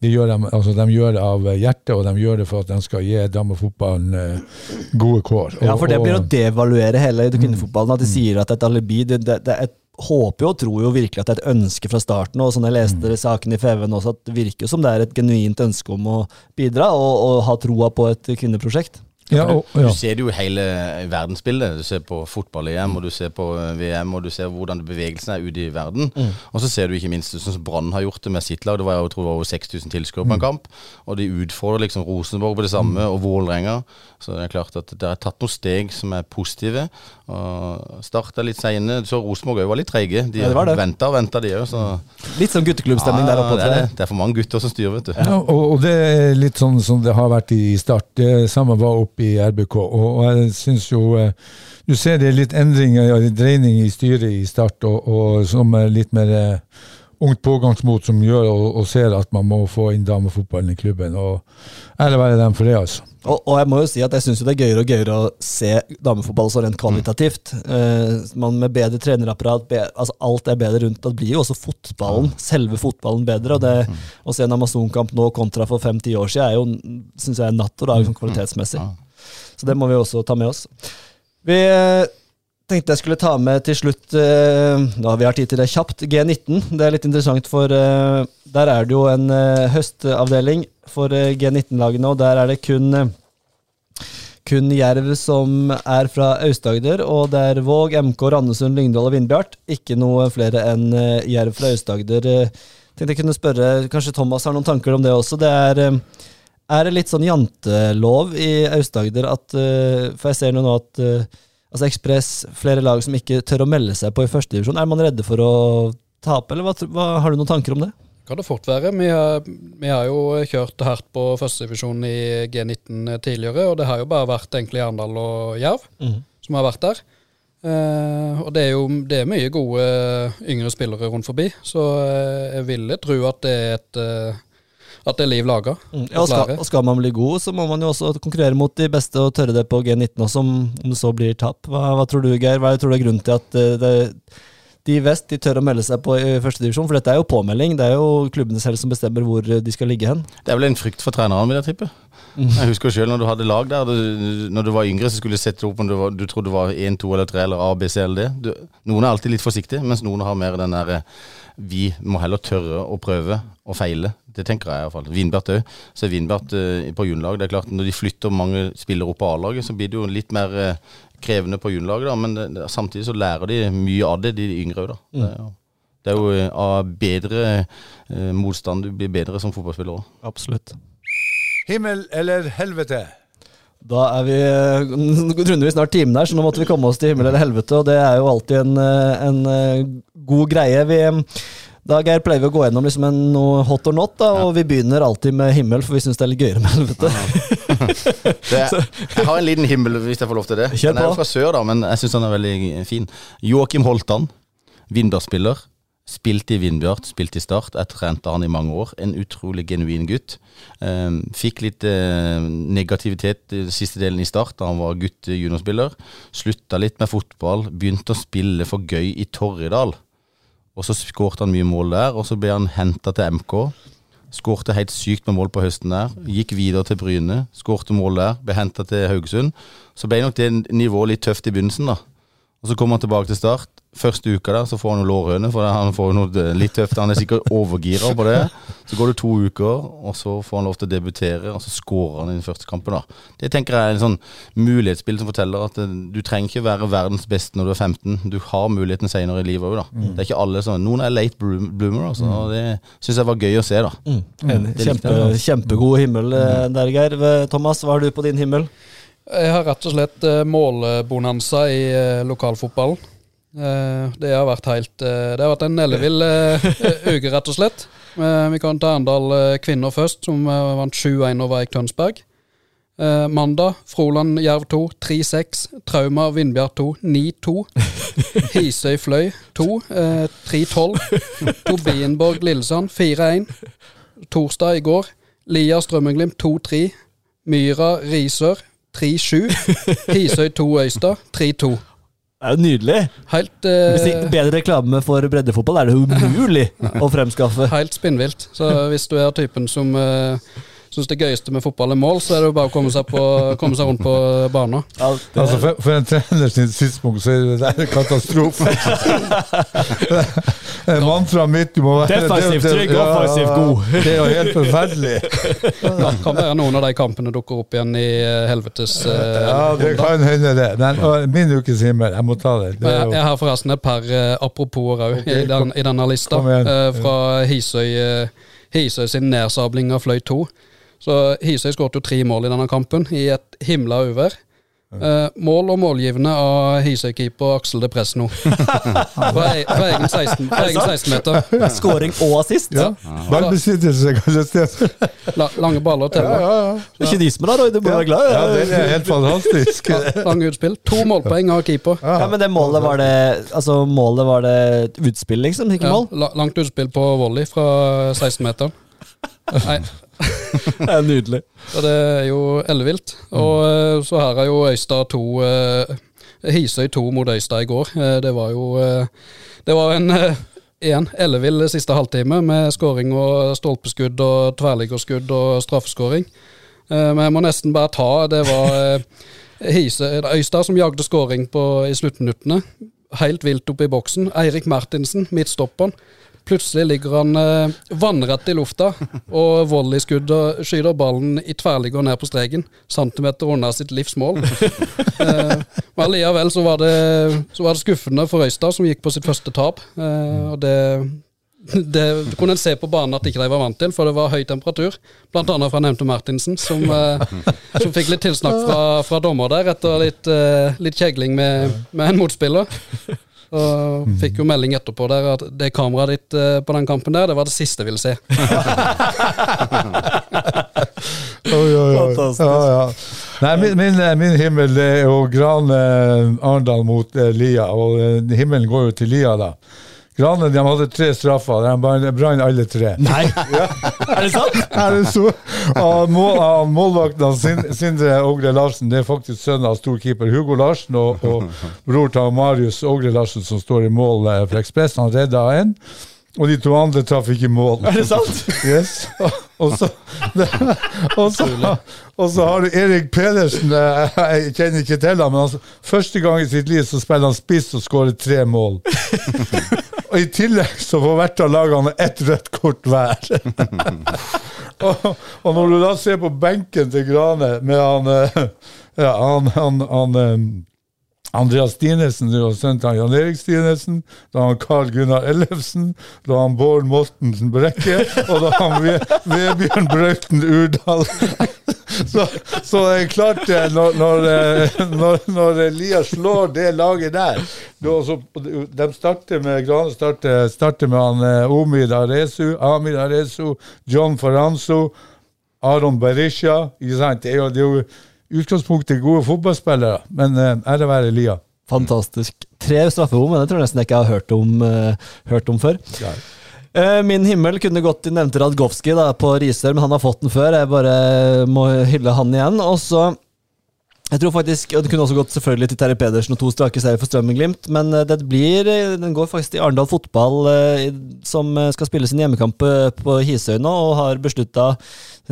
de, gjør dem, altså, de gjør det av hjertet, og de gjør det for at de skal gi damefotballen eh, gode kår. Ja, for det Og- blir å devaluere hele kvinnefotballen. At de sier at et alibi. Det, det, det er et håper jo og tror jo virkelig at det er et ønske fra starten. og sånn Jeg leste saken i FVN også, at det virker som det er et genuint ønske om å bidra og, og ha troa på et kvinneprosjekt. Ja, og, ja. Du ser det jo i hele verdensbildet. Du ser på fotball-EM, og du ser på eh, VM, og du ser hvordan bevegelsen er ute i verden. Mm. Og så ser du ikke minst sånn som Brann har gjort det med sitt lag. Det var jeg tror det var over 6000 tilskuere Mm. på en kamp. Og de utfordrer liksom Rosenborg på det samme, og Vålerenga. Så det er klart at det er tatt noen steg som er positive. Og Start er litt seine. Så Rosenborg òg var litt treige. De Ja, venta og venta, de òg. Så Litt sånn gutteklubbstemning der oppe. det, er, det. det er for mange gutter som styrer, vet du. Ja, og, og det er litt sånn som det har vært i Start. Det samme var oppe i RBK. Og, og jeg syns jo eh, Du ser det er litt endringer, ja, dreining i styret i Start, og, og som er litt mer eh, ungt pågangsmot som gjør og, og ser at man må få inn damefotballen i klubben. Og ære være dem for det, altså. Og, og jeg må jo si at jeg syns det er gøyere og gøyere å se damefotball så rent kvalitativt. Eh, man Med bedre trenerapparat, be, altså alt er bedre rundt. Da blir jo også fotballen, selve fotballen, bedre. Og det å se en Amazon-kamp nå kontra for fem-ti år siden, er jo, synes jeg er natt og dag sånn kvalitetsmessig. Så det må vi også ta med oss. Vi eh, tenkte jeg skulle ta med til slutt eh, Da vi har tid til det kjapt. G19. Det er litt interessant, for eh, der er det jo en eh, høstavdeling for eh, G19-lagene, og der er det kun kun Jerv som er fra Aust-Agder, og det er Våg, MK, Randesund, Lyngdal og Vindbjart. Ikke noe flere enn Jerv fra Aust-Agder. Tenkte jeg kunne spørre, Kanskje Thomas har noen tanker om det også. Det er, er det litt sånn jantelov i Aust-Agder at For jeg ser nå at altså Ekspress, flere lag som ikke tør å melde seg på i førstedivisjon. Er man redde for å tape, eller hva, hva, har du noen tanker om det? Kan det fort være. Vi har, vi har jo kjørt hardt på førstedivisjon i G19 tidligere, og det har jo bare vært egentlig Arendal og Jerv som har vært der. Eh, og det er jo det er mye gode yngre spillere rundt forbi, så eh, jeg ville tro at det er et eh, at det er liv laga. Ja, og, skal, og skal man bli god, så må man jo også konkurrere mot de beste og tørre det på G19 også, om, om det så blir tap. Hva, hva tror du, Geir? Hva tror du er grunnen til at eh, det, de i vest de tør å melde seg på i førstedivisjon? For dette er jo påmelding. Det er jo klubbene selv som bestemmer hvor eh, de skal ligge hen. Det er vel en frykt for trenerne, vil jeg tippe. Jeg husker selv når du hadde lag der, du, når du var yngre, så skulle du sette opp om du, var, du trodde det var 1, 2 eller 3 eller A, B, C eller D. Du, noen er alltid litt forsiktige, mens noen har mer den der eh, Vi må heller tørre å prøve og feile. Det tenker jeg iallfall. Vindbert òg. Så er Vindbert eh, på juniorlag. Det er klart, når de flytter mange spillere opp på A-laget, så blir det jo litt mer eh, krevende på juniorlaget. Men det, det, samtidig så lærer de mye av det, de yngre òg, da. Det, er jo- det er jo eh, av bedre eh, motstand du blir bedre som fotballspiller òg. Absolutt. Himmel eller helvete? Da er vi, eh, nå runder vi snart timen her, så nå måtte vi komme oss til himmel eller helvete, og det er jo alltid en, eh, en eh, god greie. Vi, eh, da, Geir, pleier vi å gå gjennom liksom en, noe hot or not, da, og vi begynner alltid med himmel, for vi syns det er litt gøyere med helvete. Det, jeg har en liten himmel, hvis jeg får lov til det. Kjør Den er jo fra sør, da, men jeg syns den er veldig fin. Joakim Holtan, Vindbjart-spiller. Spilte i Vindbjart, spilte i Start. Jeg trente han i mange år. En utrolig genuin gutt. Eh, fikk litt eh, negativitet i siste delen i Start da han var gutt juniorspiller. Slutta litt med fotball. Begynte å spille for gøy i Torridal. Og så skårte han mye mål der, og så ble han henta til MK. Skårte helt sykt med mål på høsten der. Gikk videre til Bryne. Skårte mål der. Ble henta til Haugesund. Så ble nok det nivået litt tøft i begynnelsen, da. Og så kommer han tilbake til start. Første uka der så får han jo lårhøne, for han får noe litt tøft. Han er sikkert overgira på det. Så går det to uker, og så får han lov til å debutere, og så skårer han i den første kampen. da. Det tenker jeg er en sånn mulighetsspill som forteller at eh, du trenger ikke være verdens beste når du er 15. Du har muligheten senere i livet òg, da. Det er ikke alle sånn. Noen er late bloomer, altså. Og det syns jeg var gøy å se, da. Mm. Kjempe, kjempegod himmel eh, der, Geir. Thomas, hva har du på din himmel? Jeg har rett og slett eh, målbonanza i eh, lokalfotballen. Eh, det har vært helt Det har vært en ellevill uke, rett og slett. Vi kan ta Arendal kvinner først, som vant 7-1 over Eik Tønsberg. Mandag Froland Jerv 2 3-6. Trauma Vindbjart 2 9-2. Hisøy Fløy 2 eh, 3-12. Tobienborg Lillesand 4-1. Torsdag i går Lia Strømmenglimt 2-3. Myra Risør 3-7. Hisøy 2 Øystad 3-2. Det er jo nydelig. Helt, Hvis eh, ikke bedre reklame for breddefotball er det umulig å fremskaffe. helt spinnvilt. Så hvis du er typen som, eh, syns det gøyeste med fotball er mål, så er det jo bare å komme seg, på, komme seg rundt på banen. Altså for, for en trener sin tidspunkt så er det en katastrofe. Mantraet Mantra mitt du må være Defensivt trygg, offensivt god. Det er jo helt forferdelig. Ja, kan være noen av de kampene dukker opp igjen i eh, helvetes eh, Ja, det runder. kan hende det. Men min ukes himmel, jeg må ta det. det er jeg, jo, jeg har forresten et par eh, apropos òg okay, i, den, i denne lista. eh, fra Hisøy, eh, Hisøy sin nedsabling av Fløy 2. Så Hisøy skåret jo tre mål i denne kampen, i et himla uvær. Eh, mål og målgivende av Hisøy-keeper Aksel de Presno. Fra e- fra egen 16-meter. 16-meter. Scoring og assist. ja. La, lange baller til. Ja, ja, ja. Det er Kynisme da, Roy. Du må være glad. ja, det er helt fantastisk. Lange utspill. To målpoeng av keeper. Ja, men det målet var det Altså, målet var det utspill, liksom? Ikke Ja, mål? la, langt utspill på volley fra 16-meteren. Det er nydelig. Så det er jo ellevilt. Og eh, så her er jo Øystad 2 eh, Hisøy 2 mot Øystad i går. Eh, det var jo Det var en Igjen, ellevill siste halvtime med skåring og stolpeskudd og tverrliggerskudd og straffeskåring. Men jeg må nesten bare ta Det var Øystad som jagde skåring i sluttminuttene. Helt vilt oppe i boksen. Eirik Martinsen, midtstopperen. Plutselig ligger han eh, vannrett i lufta, og volleyskuddet skyter ballen i tverrligger ned på streken. Centimeter unna sitt livs mål. eh, men allikevel så var, det, så var det skuffende for Øystad, som gikk på sitt første tap. Eh, og det, det kunne en se på banen at ikke de var vant til, for det var høy temperatur. Blant annet fra nevnte Martinsen, som, eh, som fikk litt tilsnakk fra, fra dommer der etter litt, eh, litt kjegling med, med en motspiller. Og fikk jo melding etterpå der at det kameraet ditt eh, på den kampen der, det var det siste jeg ville se. Oi, oi, oi. Fantastisk. Ja, ja. Nei, min, min, min himmel det er jo Gran eh, Arendal mot eh, Lia, og eh, himmelen går jo til Lia, da. Grane de hadde tre straffer, de brant alle tre. Nei! Er det sant? Er det så? Og mål, målvakten av Sindre Ågre Larsen det er faktisk sønnen av storkeeper Hugo Larsen og, og bror til Marius Ågre Larsen som står i mål eh, for Ekspress. Han redda en, og de to andre traff ikke mål. Er det sant? Yes. Og så, og så, og så har du Erik Pedersen. eh, Jeg kjenner ikke til ham, men altså, første gang i sitt liv så spiller han spiss og skårer tre mål. Og I tillegg så får hvert av lagene ett rødt kort hver. og, og når du da ser på benken til Grane med han eh, ja, han, han, han eh, Andreas Stinesen, du har sønnen til Jan Erik Stinesen, da han Carl Gunnar Ellefsen, da han Bård Mortensen Brekke, og da han Ve Vebjørn Brauten Urdal. Så, så det klart, eh, når, når, eh, når, Elias slår det laget der så, De starter med Grane starter, starter med han eh, Omid Aresu, Amid Aresu, John Faranzo, Aron Berisha. Det er jo, det er jo i utgangspunktet gode fotballspillere, men ære være Lia. Fantastisk. Tre straffebom, men det tror jeg nesten jeg ikke har hørt om, hørt om før. Ja. Eh, Min himmel kunne gått til nevnte Radgowski da, på Risør, men han har fått den før. Jeg bare må hylle han igjen. Og så jeg tror faktisk, og Det kunne også gått selvfølgelig til Terje Pedersen og to strake serier for Strømmen-Glimt, men eh, blir, eh, den går faktisk til Arendal Fotball, som skal spille sin hjemmekamp på Hisøy nå, og har beslutta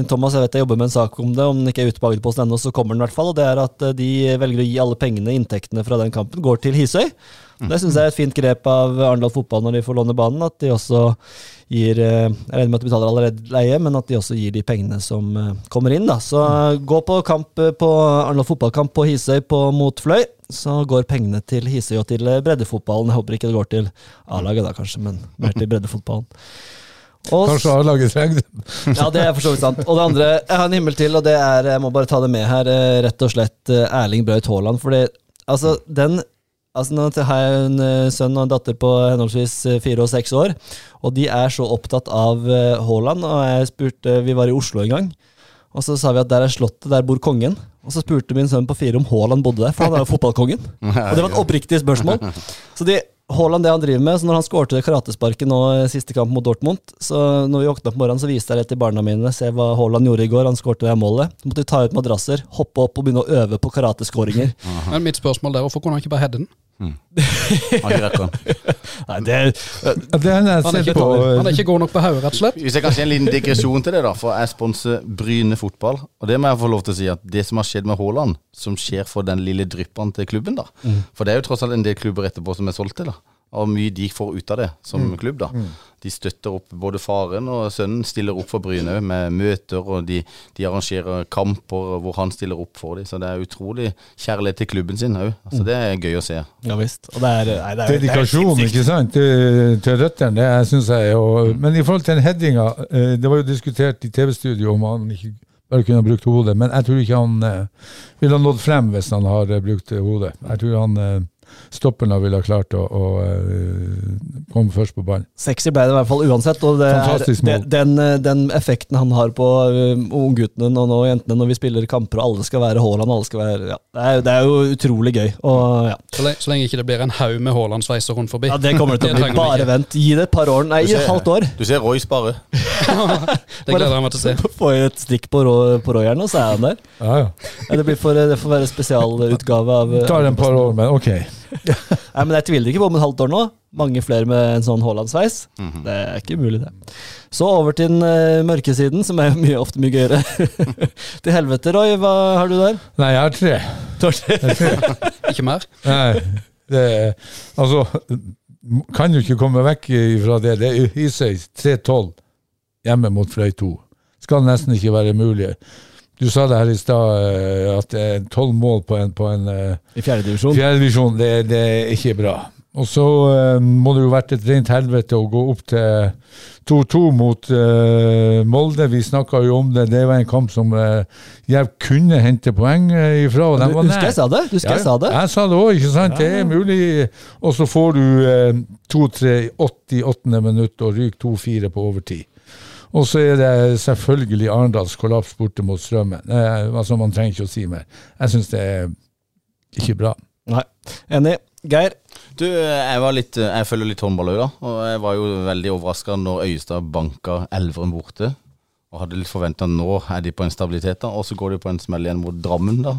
Thomas jeg vet jeg jobber med en sak om det, om den ikke er ute på Agderposten ennå, så kommer den i hvert fall. og Det er at de velger å gi alle pengene, inntektene fra den kampen, går til Hisøy. Det syns jeg er et fint grep av Arendal Fotball når de får låne banen. At de også gir eh, Jeg regner med at de betaler allerede leie, men at de også gir de pengene som eh, kommer inn. da. Så eh, gå på kamp på Arendal fotballkamp på Hisøy på mot Fløy. Så går pengene til Hisøy og til breddefotballen. Jeg håper ikke det går til A-laget, da kanskje, men mer til breddefotballen. Og Kanskje A-laget det. ja, det er for så vidt sant. Og det andre, jeg har en himmel til, og det er Jeg må bare ta det med her, rett og slett Erling Braut Haaland. Fordi altså, den Altså, nå har jeg en eh, sønn og en datter på henholdsvis eh, fire og seks år, og de er så opptatt av eh, Haaland. Og jeg spurte Vi var i Oslo en gang, og så sa vi at der er slottet, der bor kongen. Og så spurte min sønn på fire om Haaland bodde der, for han er jo fotballkongen. Og det var et oppriktig spørsmål. Så de, Haaland, det han driver med, så når han skårte karatesparket nå siste kamp mot Dortmund, så når vi våkna opp morgenen, så viste jeg det til barna mine. Se hva Haaland gjorde i går. Han skårte det målet. Så måtte vi ta ut madrasser, hoppe opp og begynne å øve på karateskåringer. Men mitt spørsmål der, hvorfor kunne han ikke bare heade den? Nei, det Det Han er, ikke, på. han er ikke god nok på hodet, rett og slett. Hvis jeg kan si en liten digresjon til det, da. For jeg sponser Bryne fotball. Og det må jeg få lov til å si at det som har skjedd med Haaland, som skjer for den lille dryppen til klubben, da. For det er jo tross alt en del klubber etterpå som er solgt til, da. Og mye de får ut av det som klubb, da. De støtter opp både faren og sønnen, stiller opp for Bryne med møter, og de, de arrangerer kamper hvor han stiller opp for dem. Så det er utrolig kjærlighet til klubben sin òg. Altså, det er gøy å se. Ja visst. Og det er, nei, det er, Dedikasjon, det er ikke sant, til, til røttene. Det syns jeg. Og, men i forhold til den headinga, eh, det var jo diskutert i TV-studio om han ikke bare kunne ha brukt hodet, men jeg tror ikke han eh, ville ha nådd frem hvis han har eh, brukt hodet. Jeg tror han eh, stopperne ville ha klart å, å eh, komme først på ballen. Sexy ble det i hvert fall uansett. Og det er, det, den, eh, den effekten han har på uh, ungguttene og nå jentene når vi spiller kamper, og alle skal være Haaland, alle skal være ja, det, er, det er jo utrolig gøy. Og ja, Så lenge, så lenge ikke det blir en haug med Haaland-sveiser rundt forbi. ja det kommer det til å bli. Bare vent. Gi det et par år. Nei, ser- et halvt år. Du ser Royce bare. Det gleder jeg meg til å se. Få et stikk på, på Roy her og så er han der. Ja, ja. Ja, det, blir for, det får være spesialutgave av Det tar en par år, men ok. Nei, men Jeg tviler ikke på om et halvt år nå. Mange flere med en sånn Haaland-sveis. Det er ikke umulig, det. Så over til den uh, mørke siden, som er mye, ofte mye gøyere. til helvete, Roy. Hva har du der? Nei, jeg har tre. Ikke mer. Nei, det Altså, kan jo ikke komme vekk fra det. Det er Hisøy 3-12 hjemme mot Fløy 2. Skal nesten ikke være mulig. Du sa det her i stad, eh, at er tolv mål på en, på en eh, I fjerdedivisjon. fjerdedivisjon. Det, det er ikke bra. Og så uh, må det jo vært et rent helvete å gå opp til 2-2 mot uh, Molde. Vi snakka jo om det. Det var en kamp som uh, Jerv kunne hente poeng eh, ifra. Og den var Husker jeg sa det? Husker jeg sa det? Jeg sa det òg, ikke sant? Det er mulig. Og så får du eh, 2-3 88. minutt og ryker 2-4 på overtid. Og så er det selvfølgelig Arendals kollaps borte mot Strømmen. Eh, altså, man trenger ikke å si mer. Jeg syns det er ikke bra. Nei. Enig. Geir? Du, jeg, var litt, jeg følger litt håndball òg, da. Og jeg var jo veldig overraska når Øyestad banka Elverum borte. Og hadde litt forventa nå er de på en stabilitet, da. Og så går de på en smell igjen mot Drammen, da.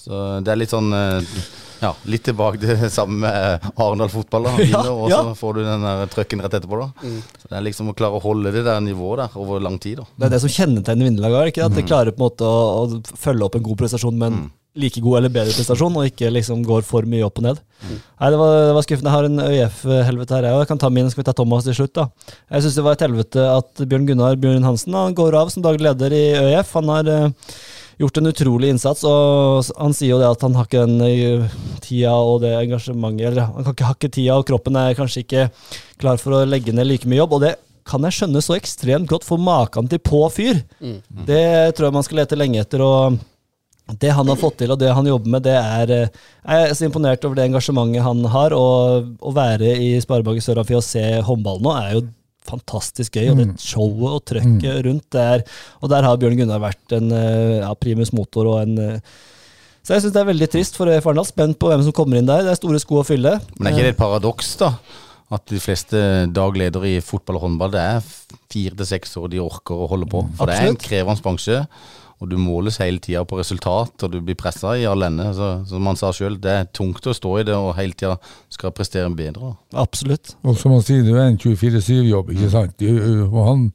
Så det er litt sånn eh, Ja, litt tilbake til det samme med Arendal fotball, da. Ja, og ja. så får du den der trøkken rett etterpå, da. Så det er liksom å klare å holde det der nivået der over lang tid, da. Det er det som kjennetegner vinnerlaget. er? At de klarer på en måte å, å følge opp en god prestasjon med en like god eller bedre prestasjon, og ikke liksom går for mye opp og ned. Nei, det var, det var skuffende. Jeg har en ØIF-helvete her, jeg òg. Kan ta min, skal vi ta Thomas til slutt. da. Jeg syns det var et helvete at Bjørn Gunnar Bjørn Hansen han går av som daglig leder i ØIF. Han har uh, gjort en utrolig innsats, og han sier jo det at han har ikke den eh, tida og det engasjementet Eller han kan ikke ha ikke tida, og kroppen er kanskje ikke klar for å legge ned like mye jobb. og det kan jeg skjønne så ekstremt godt, for maken til på fyr, det tror jeg man skal lete lenge etter. og det han har fått til og det han jobber med, det er eh, Jeg er så imponert over det engasjementet han har. Og å være i Sparebanken Sør Amfi og se håndball nå er jo fantastisk gøy. Og det showet og trøkket rundt der. Og der har Bjørn Gunnar vært en eh, ja, primus motor og en eh, Så jeg syns det er veldig trist for ØIF Arendal. Spent på hvem som kommer inn der. Det er store sko å fylle. Men er ikke det et paradoks, da? At de fleste dagledere i fotball og håndball, det er fire til seks år de orker å holde på. For det er en Absolutt. krevende bransje, og du måles hele tida på resultat, og du blir pressa i all ende. Så, som han sa sjøl, det er tungt å stå i det og hele tida skal prestere bedre. Absolutt. Og som han sier, det er en 24-7-jobb, ikke sant? Og han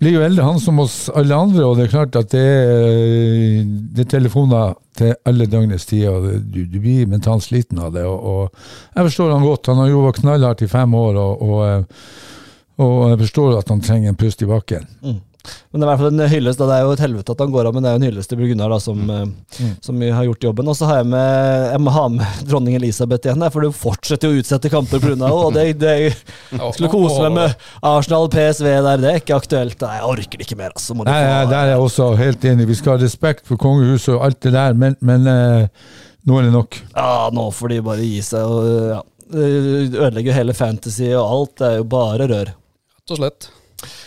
blir jo eldre, han som oss alle andre, og det er klart at det er, det er telefoner til alle døgnets tider. og Du, du blir mentalt sliten av det. Og, og jeg forstår han godt. Han har jobba knallhardt i fem år, og, og, og jeg forstår at han trenger en pust i bakken. Men det er i hvert fall en hyllest. Da. Det er jo et helvete at han går av, men det er jo en hyllest til Bjørn Gunnar da, som, mm. som har gjort jobben. Og så har jeg med Jeg må ha med dronning Elisabeth igjen, for du fortsetter jo å utsette kamper pga. henne. Og det, det skulle kose meg med Arsenal PSV der, det er ikke aktuelt. Nei, jeg orker det ikke mer, altså. Må Nei, nei, der er jeg også helt enig. Vi skal ha respekt for kongehuset og alt det der, men, men eh, nå er det nok. Ja, nå får de bare gi seg og ja. ødelegge hele fantasy og alt. Det er jo bare rør. Rett og slett.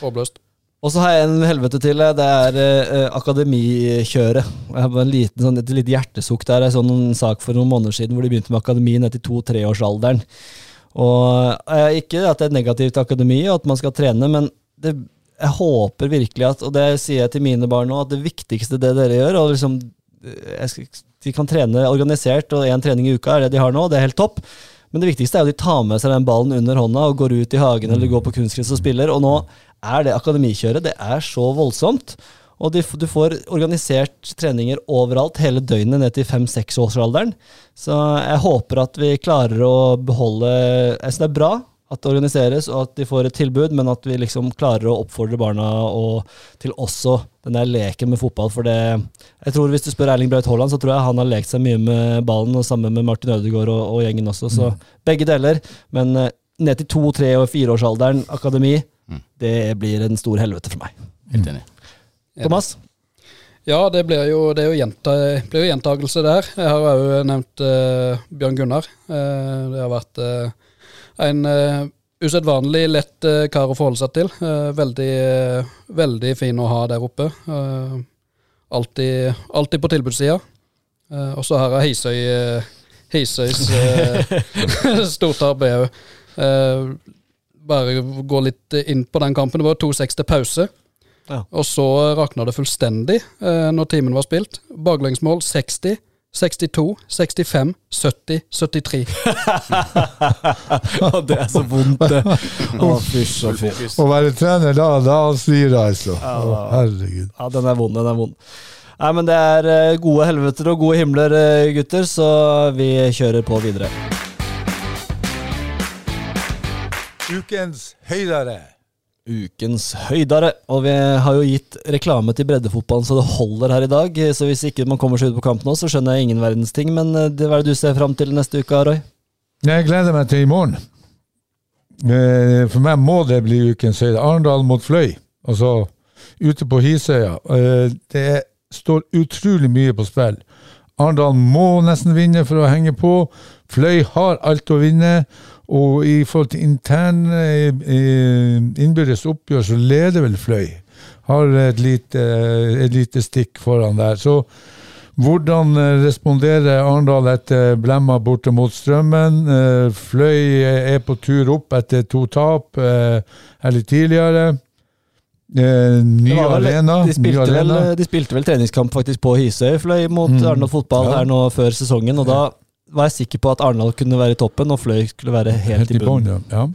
Håpløst. Og så har jeg en helvete til. eh, Det er eh, akademikjøret. Jeg har en liten, sånn, et lite hjertesukk der. Jeg så en sak for noen måneder siden hvor de begynte med akademi ned til to-treårsalderen. Og eh, Ikke at det er negativt akademi og at man skal trene, men det, jeg håper virkelig at, og det sier jeg til mine barn nå, at det viktigste det dere gjør og liksom, eh, Jeg de kan trene organisert, og én trening i uka er det de har nå. Det er helt topp. Men det viktigste er at de tar med seg den ballen under hånda og går ut i hagen eller går på kunstgress og spiller. Og nå er det akademikjøret det er så voldsomt. Og de, du får organisert treninger overalt hele døgnet ned til fem-seksårsalderen. Så jeg håper at vi klarer å beholde Jeg synes det er bra at det organiseres og at de får et tilbud, men at vi liksom klarer å oppfordre barna og til også den der leken med fotball. For det Jeg tror hvis du spør Erling Braut Haaland, så tror jeg han har lekt seg mye med ballen, og sammen med Martin Ødegaard og, og gjengen også. Så Mm. begge deler. Men eh, ned til to-, tre- og fireårsalderen, akademi, Mm. det blir en stor helvete for meg. Helt enig. Thomas? Ja, det blir jo, det er jo, gjenta, blir jo gjentagelse der. Jeg har òg nevnt eh, Bjørn Gunnar. Eh, det har vært eh, en uh, usedvanlig lett eh, kar å forholde seg til. Eh, veldig, eh, veldig fin å ha der oppe. Eh, alltid, alltid på tilbudssida. Eh, og så har jeg Hisøy, eh, Hisøys jo eh, Bare gå litt inn på den kampen. Det var 2-6 til pause. Ja. Og så rakna det fullstendig eh, når timen var spilt. Baklengsmål 60, 62, 65, 70, 73. det er så vondt, det. Å, fysj og fy. Å være trener da, da svir det altså. Å, herregud. Ja, den er vond, den er vond. Nei, men det er eh, gode helveter og gode himler, eh, gutter, så vi kjører på videre. Ukens høydere. Ukens høydere. Og vi har jo gitt reklame til breddefotballen så det holder her i dag. Så hvis ikke man kommer seg ut på kamp nå, så skjønner jeg ingen verdens ting. Men eh, det, hva er det du ser fram til neste uke, Roy? Jeg gleder meg til i morgen. Eh, For meg må det bli ukens høyde. Arendal mot Fløy, altså ute på Hisøya. Eh, Det står utrolig mye på spill. Arendal må nesten vinne for å henge på. Fløy har alt å vinne. Og i forhold til intern eh, eh, innbyrdes oppgjør, så leder vel Fløy. Har et lite, et lite stikk foran der. Så hvordan eh, responderer Arendal etter blemma borte mot Strømmen? Eh, Fløy er på tur opp etter to tap eller her litt tidligere. Eh, Ny vel- arena. De ny spilte, vel, arena. de spilte vel treningskamp faktisk på Hisøy, Fløy mot Mm. Arendal fotball Ja. her nå før sesongen. Og da var jeg sikker på at Arendal kunne være i toppen, og Fløy skulle være helt, Helt i bunnen. ja. ja.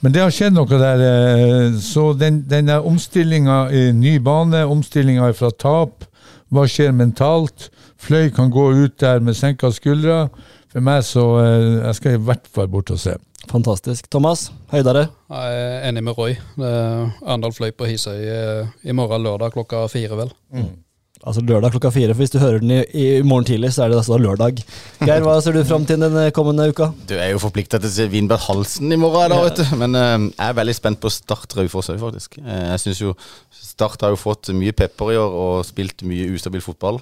Men det har skjedd noe der. eh, Så den, denne omstillinga i ny bane, omstillinga fra tap, hva skjer mentalt? Fløy kan gå ut der med senka skuldre. For meg så eh, Jeg skal i hvert fall bort og se. Fantastisk. Thomas, høydere? Jeg er enig med Roy. Arendal fløy på Hisøy eh, i morgen lørdag klokka fire, vel. Altså lørdag klokka fire, for hvis du hører den i, i morgen tidlig, så er det altså lørdag. Geir, hva ser du fram til den kommende uka? Du er jo forplikta til å se Vinberg Halsen i morgen, da, vet du. Men uh, jeg er veldig spent på Start Raufoss òg, faktisk. Uh, jeg synes jo Start har jo fått mye pepper i år og spilt mye ustabil fotball.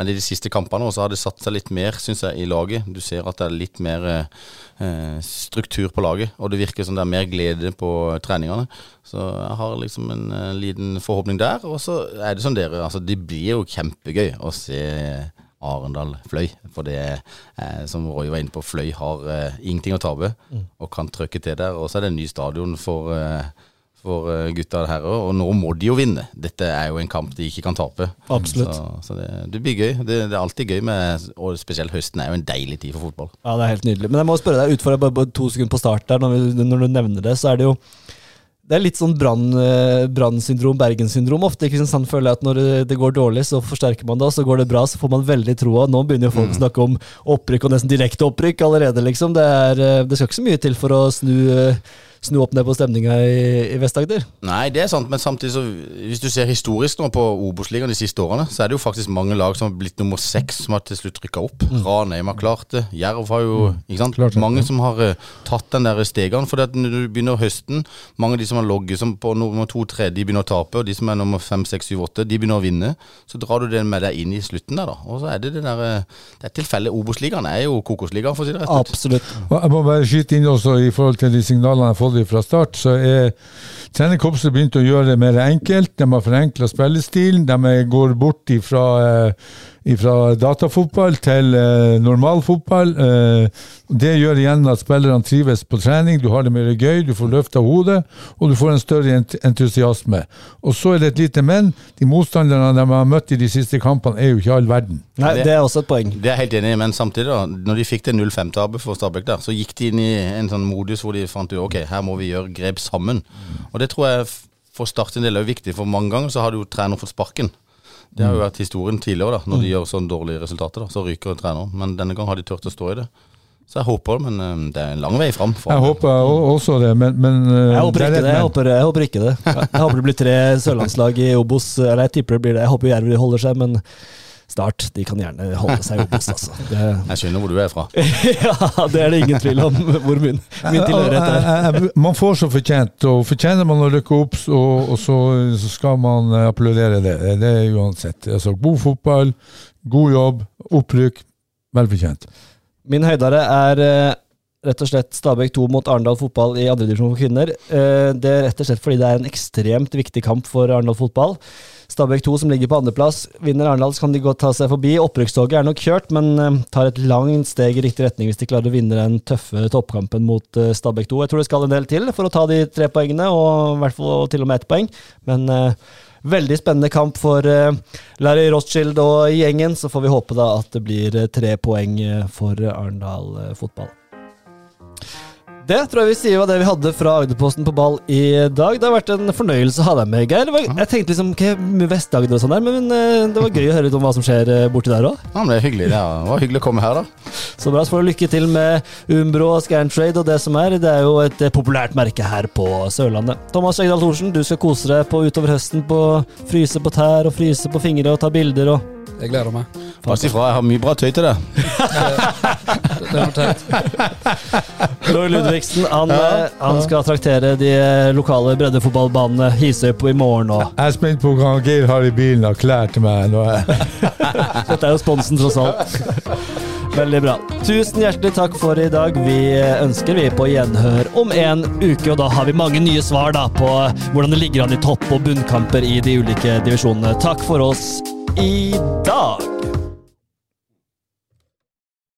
Men i de siste kampene også har det satt seg litt mer, syns jeg, i laget. Du ser at det er litt mer uh, struktur på laget, og det virker som det er mer glede på treningene. Så jeg har liksom en eh, liten forhåpning der. Og så er det som dere, altså det blir jo kjempegøy å se Arendal Fløy. For det eh, som Roy var inne på, Fløy har eh, ingenting å tape og kan trøkke til der. Og så er det en ny stadion for, eh, for eh, gutta her òg, og nå må de jo vinne. Dette er jo en kamp de ikke kan tape. Absolutt. Så, så det, det blir gøy. Det, det er alltid gøy med Og spesielt høsten er jo en deilig tid for fotball. Ja, det er helt nydelig. Men jeg må spørre deg, utfordre bare to sekunder på start der, når, vi, når du nevner det, så er det jo det er litt sånn eh, Brann-syndrom, Bergen-syndrom ofte. sant? Føler at Når det- går dårlig, så forsterker man det, og så går det bra, så får man veldig troa. Nå begynner jo folk å snakke om opprykk, og nesten direkte opprykk allerede, liksom. Det, er, eh, det skal ikke så mye til for å snu, eh, snu opp ned på stemninga i, i Vest-Agder. Nei, det er sant, men samtidig så Hvis du ser historisk nå på Obos-ligaen de siste årene, så er det jo faktisk mange lag som har blitt nummer seks, som har til slutt rykka opp. Ranheim har klart det. Jerv har jo ikke sant? Klart Mange ja. som har uh, tatt den der stegene. For når du begynner høsten, mange av de som har logget som på nummer to-tre, de begynner å tape. Og de som er nummer fem, seks, syv, åtte, de begynner å vinne. Så drar du det med deg inn i slutten der, da. Og så er det det der eh, Det er tilfellet. Obos-ligaen er jo Kokosligaen, for å si det rett ut. Absolutt. Jeg må bare skyte inn også i forhold til de signalene jeg har fått fra start, så er trenerkorpset begynt å gjøre det mer enkelt. De har forenkla spillestilen. De går bort ifra, eh, fra datafotball til eh, normal fotball. Eh, det gjør igjen at spillerne trives på trening, du har det mer gøy, du får løfta hodet, og du får en større ent entusiasme. Og så er det et lite men. De motstanderne de har møtt i de siste kampene, er jo ikke all verden. Nei, det- det er også et poeng. Det er jeg helt enig i, men samtidig, da, når de fikk det 0-5-tapet for Stabæk der, så gikk de inn i en sånn modus hvor de fant ut ok, her må vi gjøre grep sammen. Og det tror jeg for Start sin del er viktig, for mange ganger så har du jo trener fått sparken. Det har jo vært historien tidligere, da, når de gjør sånn dårlige resultater. da, Så ryker treneren. Men denne gang har de turt å stå i det. Så jeg håper det, men eh, det er en lang vei fram. for- Jeg håper også det, men, men eh, Jeg håper er det. Jeg håper, jeg håper ikke det. Jeg håper det blir tre sørlandslag i Obos. Eller jeg tipper det blir det. Jeg håper Jerv holder seg, men Start de kan gjerne holde seg i Obos, altså. Det, Jeg skjønner hvor du er fra. ja, det er det ingen tvil om hvor min, min tilhørighet er. Jeg- jeg- Man får så fortjent, og fortjener man å rykke opp, så, og så, så skal man eh, applaudere det. Det er uansett. Altså, god fotball, god jobb, opprykk. Vel fortjent. Min høydare er eh, rett og slett Stabæk 2 mot Arendal fotball i andredivisjon for kvinner. Eh, det er rett og slett fordi det er en ekstremt viktig kamp for Arendal fotball. Stabæk 2 som ligger på andreplass. Vinner Arendal, så kan de godt ta seg forbi. Opprykkstoget er nok kjørt, men eh, tar et langt steg i riktig retning hvis de klarer å vinne den tøffe toppkampen mot eh, Stabæk 2. Jeg tror det skal en del til for å ta de tre poengene, og i hvert fall til og med ett poeng. Men eh, veldig spennende kamp for Larry Rothschild og gjengen. Så får vi håpe da at det blir tre poeng for Arendal fotball. Det tror jeg vi sier var det vi hadde fra Agderposten på ball i dag. Det har vært en fornøyelse å ha deg med, Geir. Var- Jeg tenkte liksom okay, med Vest-Agder og sånn der, men eh, det var gøy å høre litt om hva som skjer eh, borti der òg. Ja, men Det er hyggelig. Det det var hyggelig å komme her, da. Så bra. Så får du lykke til med Umbro og Scantrade og det som er. Det er jo et eh, populært merke her på Sørlandet. Thomas Skjegdal Thorsen, du skal kose deg på utover høsten på fryse på tær og fryse på fingre og ta bilder og Jeg gleder meg. Pass ifra, jeg har mye bra tøy til deg. Det er teit. Roy Ludvigsen han, ja, han skal traktere de eh, lokale breddefotballbanene Hisøy på i morgen òg. Jeg er spent på hva Geir har i bilen av klær til meg. Nå er Dette er jo sponsen, tross alt. Veldig bra. Tusen hjertelig takk for i dag. Vi ønsker vi på gjenhør om en uke, og da har vi mange nye svar da på hvordan det ligger an i topp- og bunnkamper i de ulike divisjonene. Takk for oss i dag.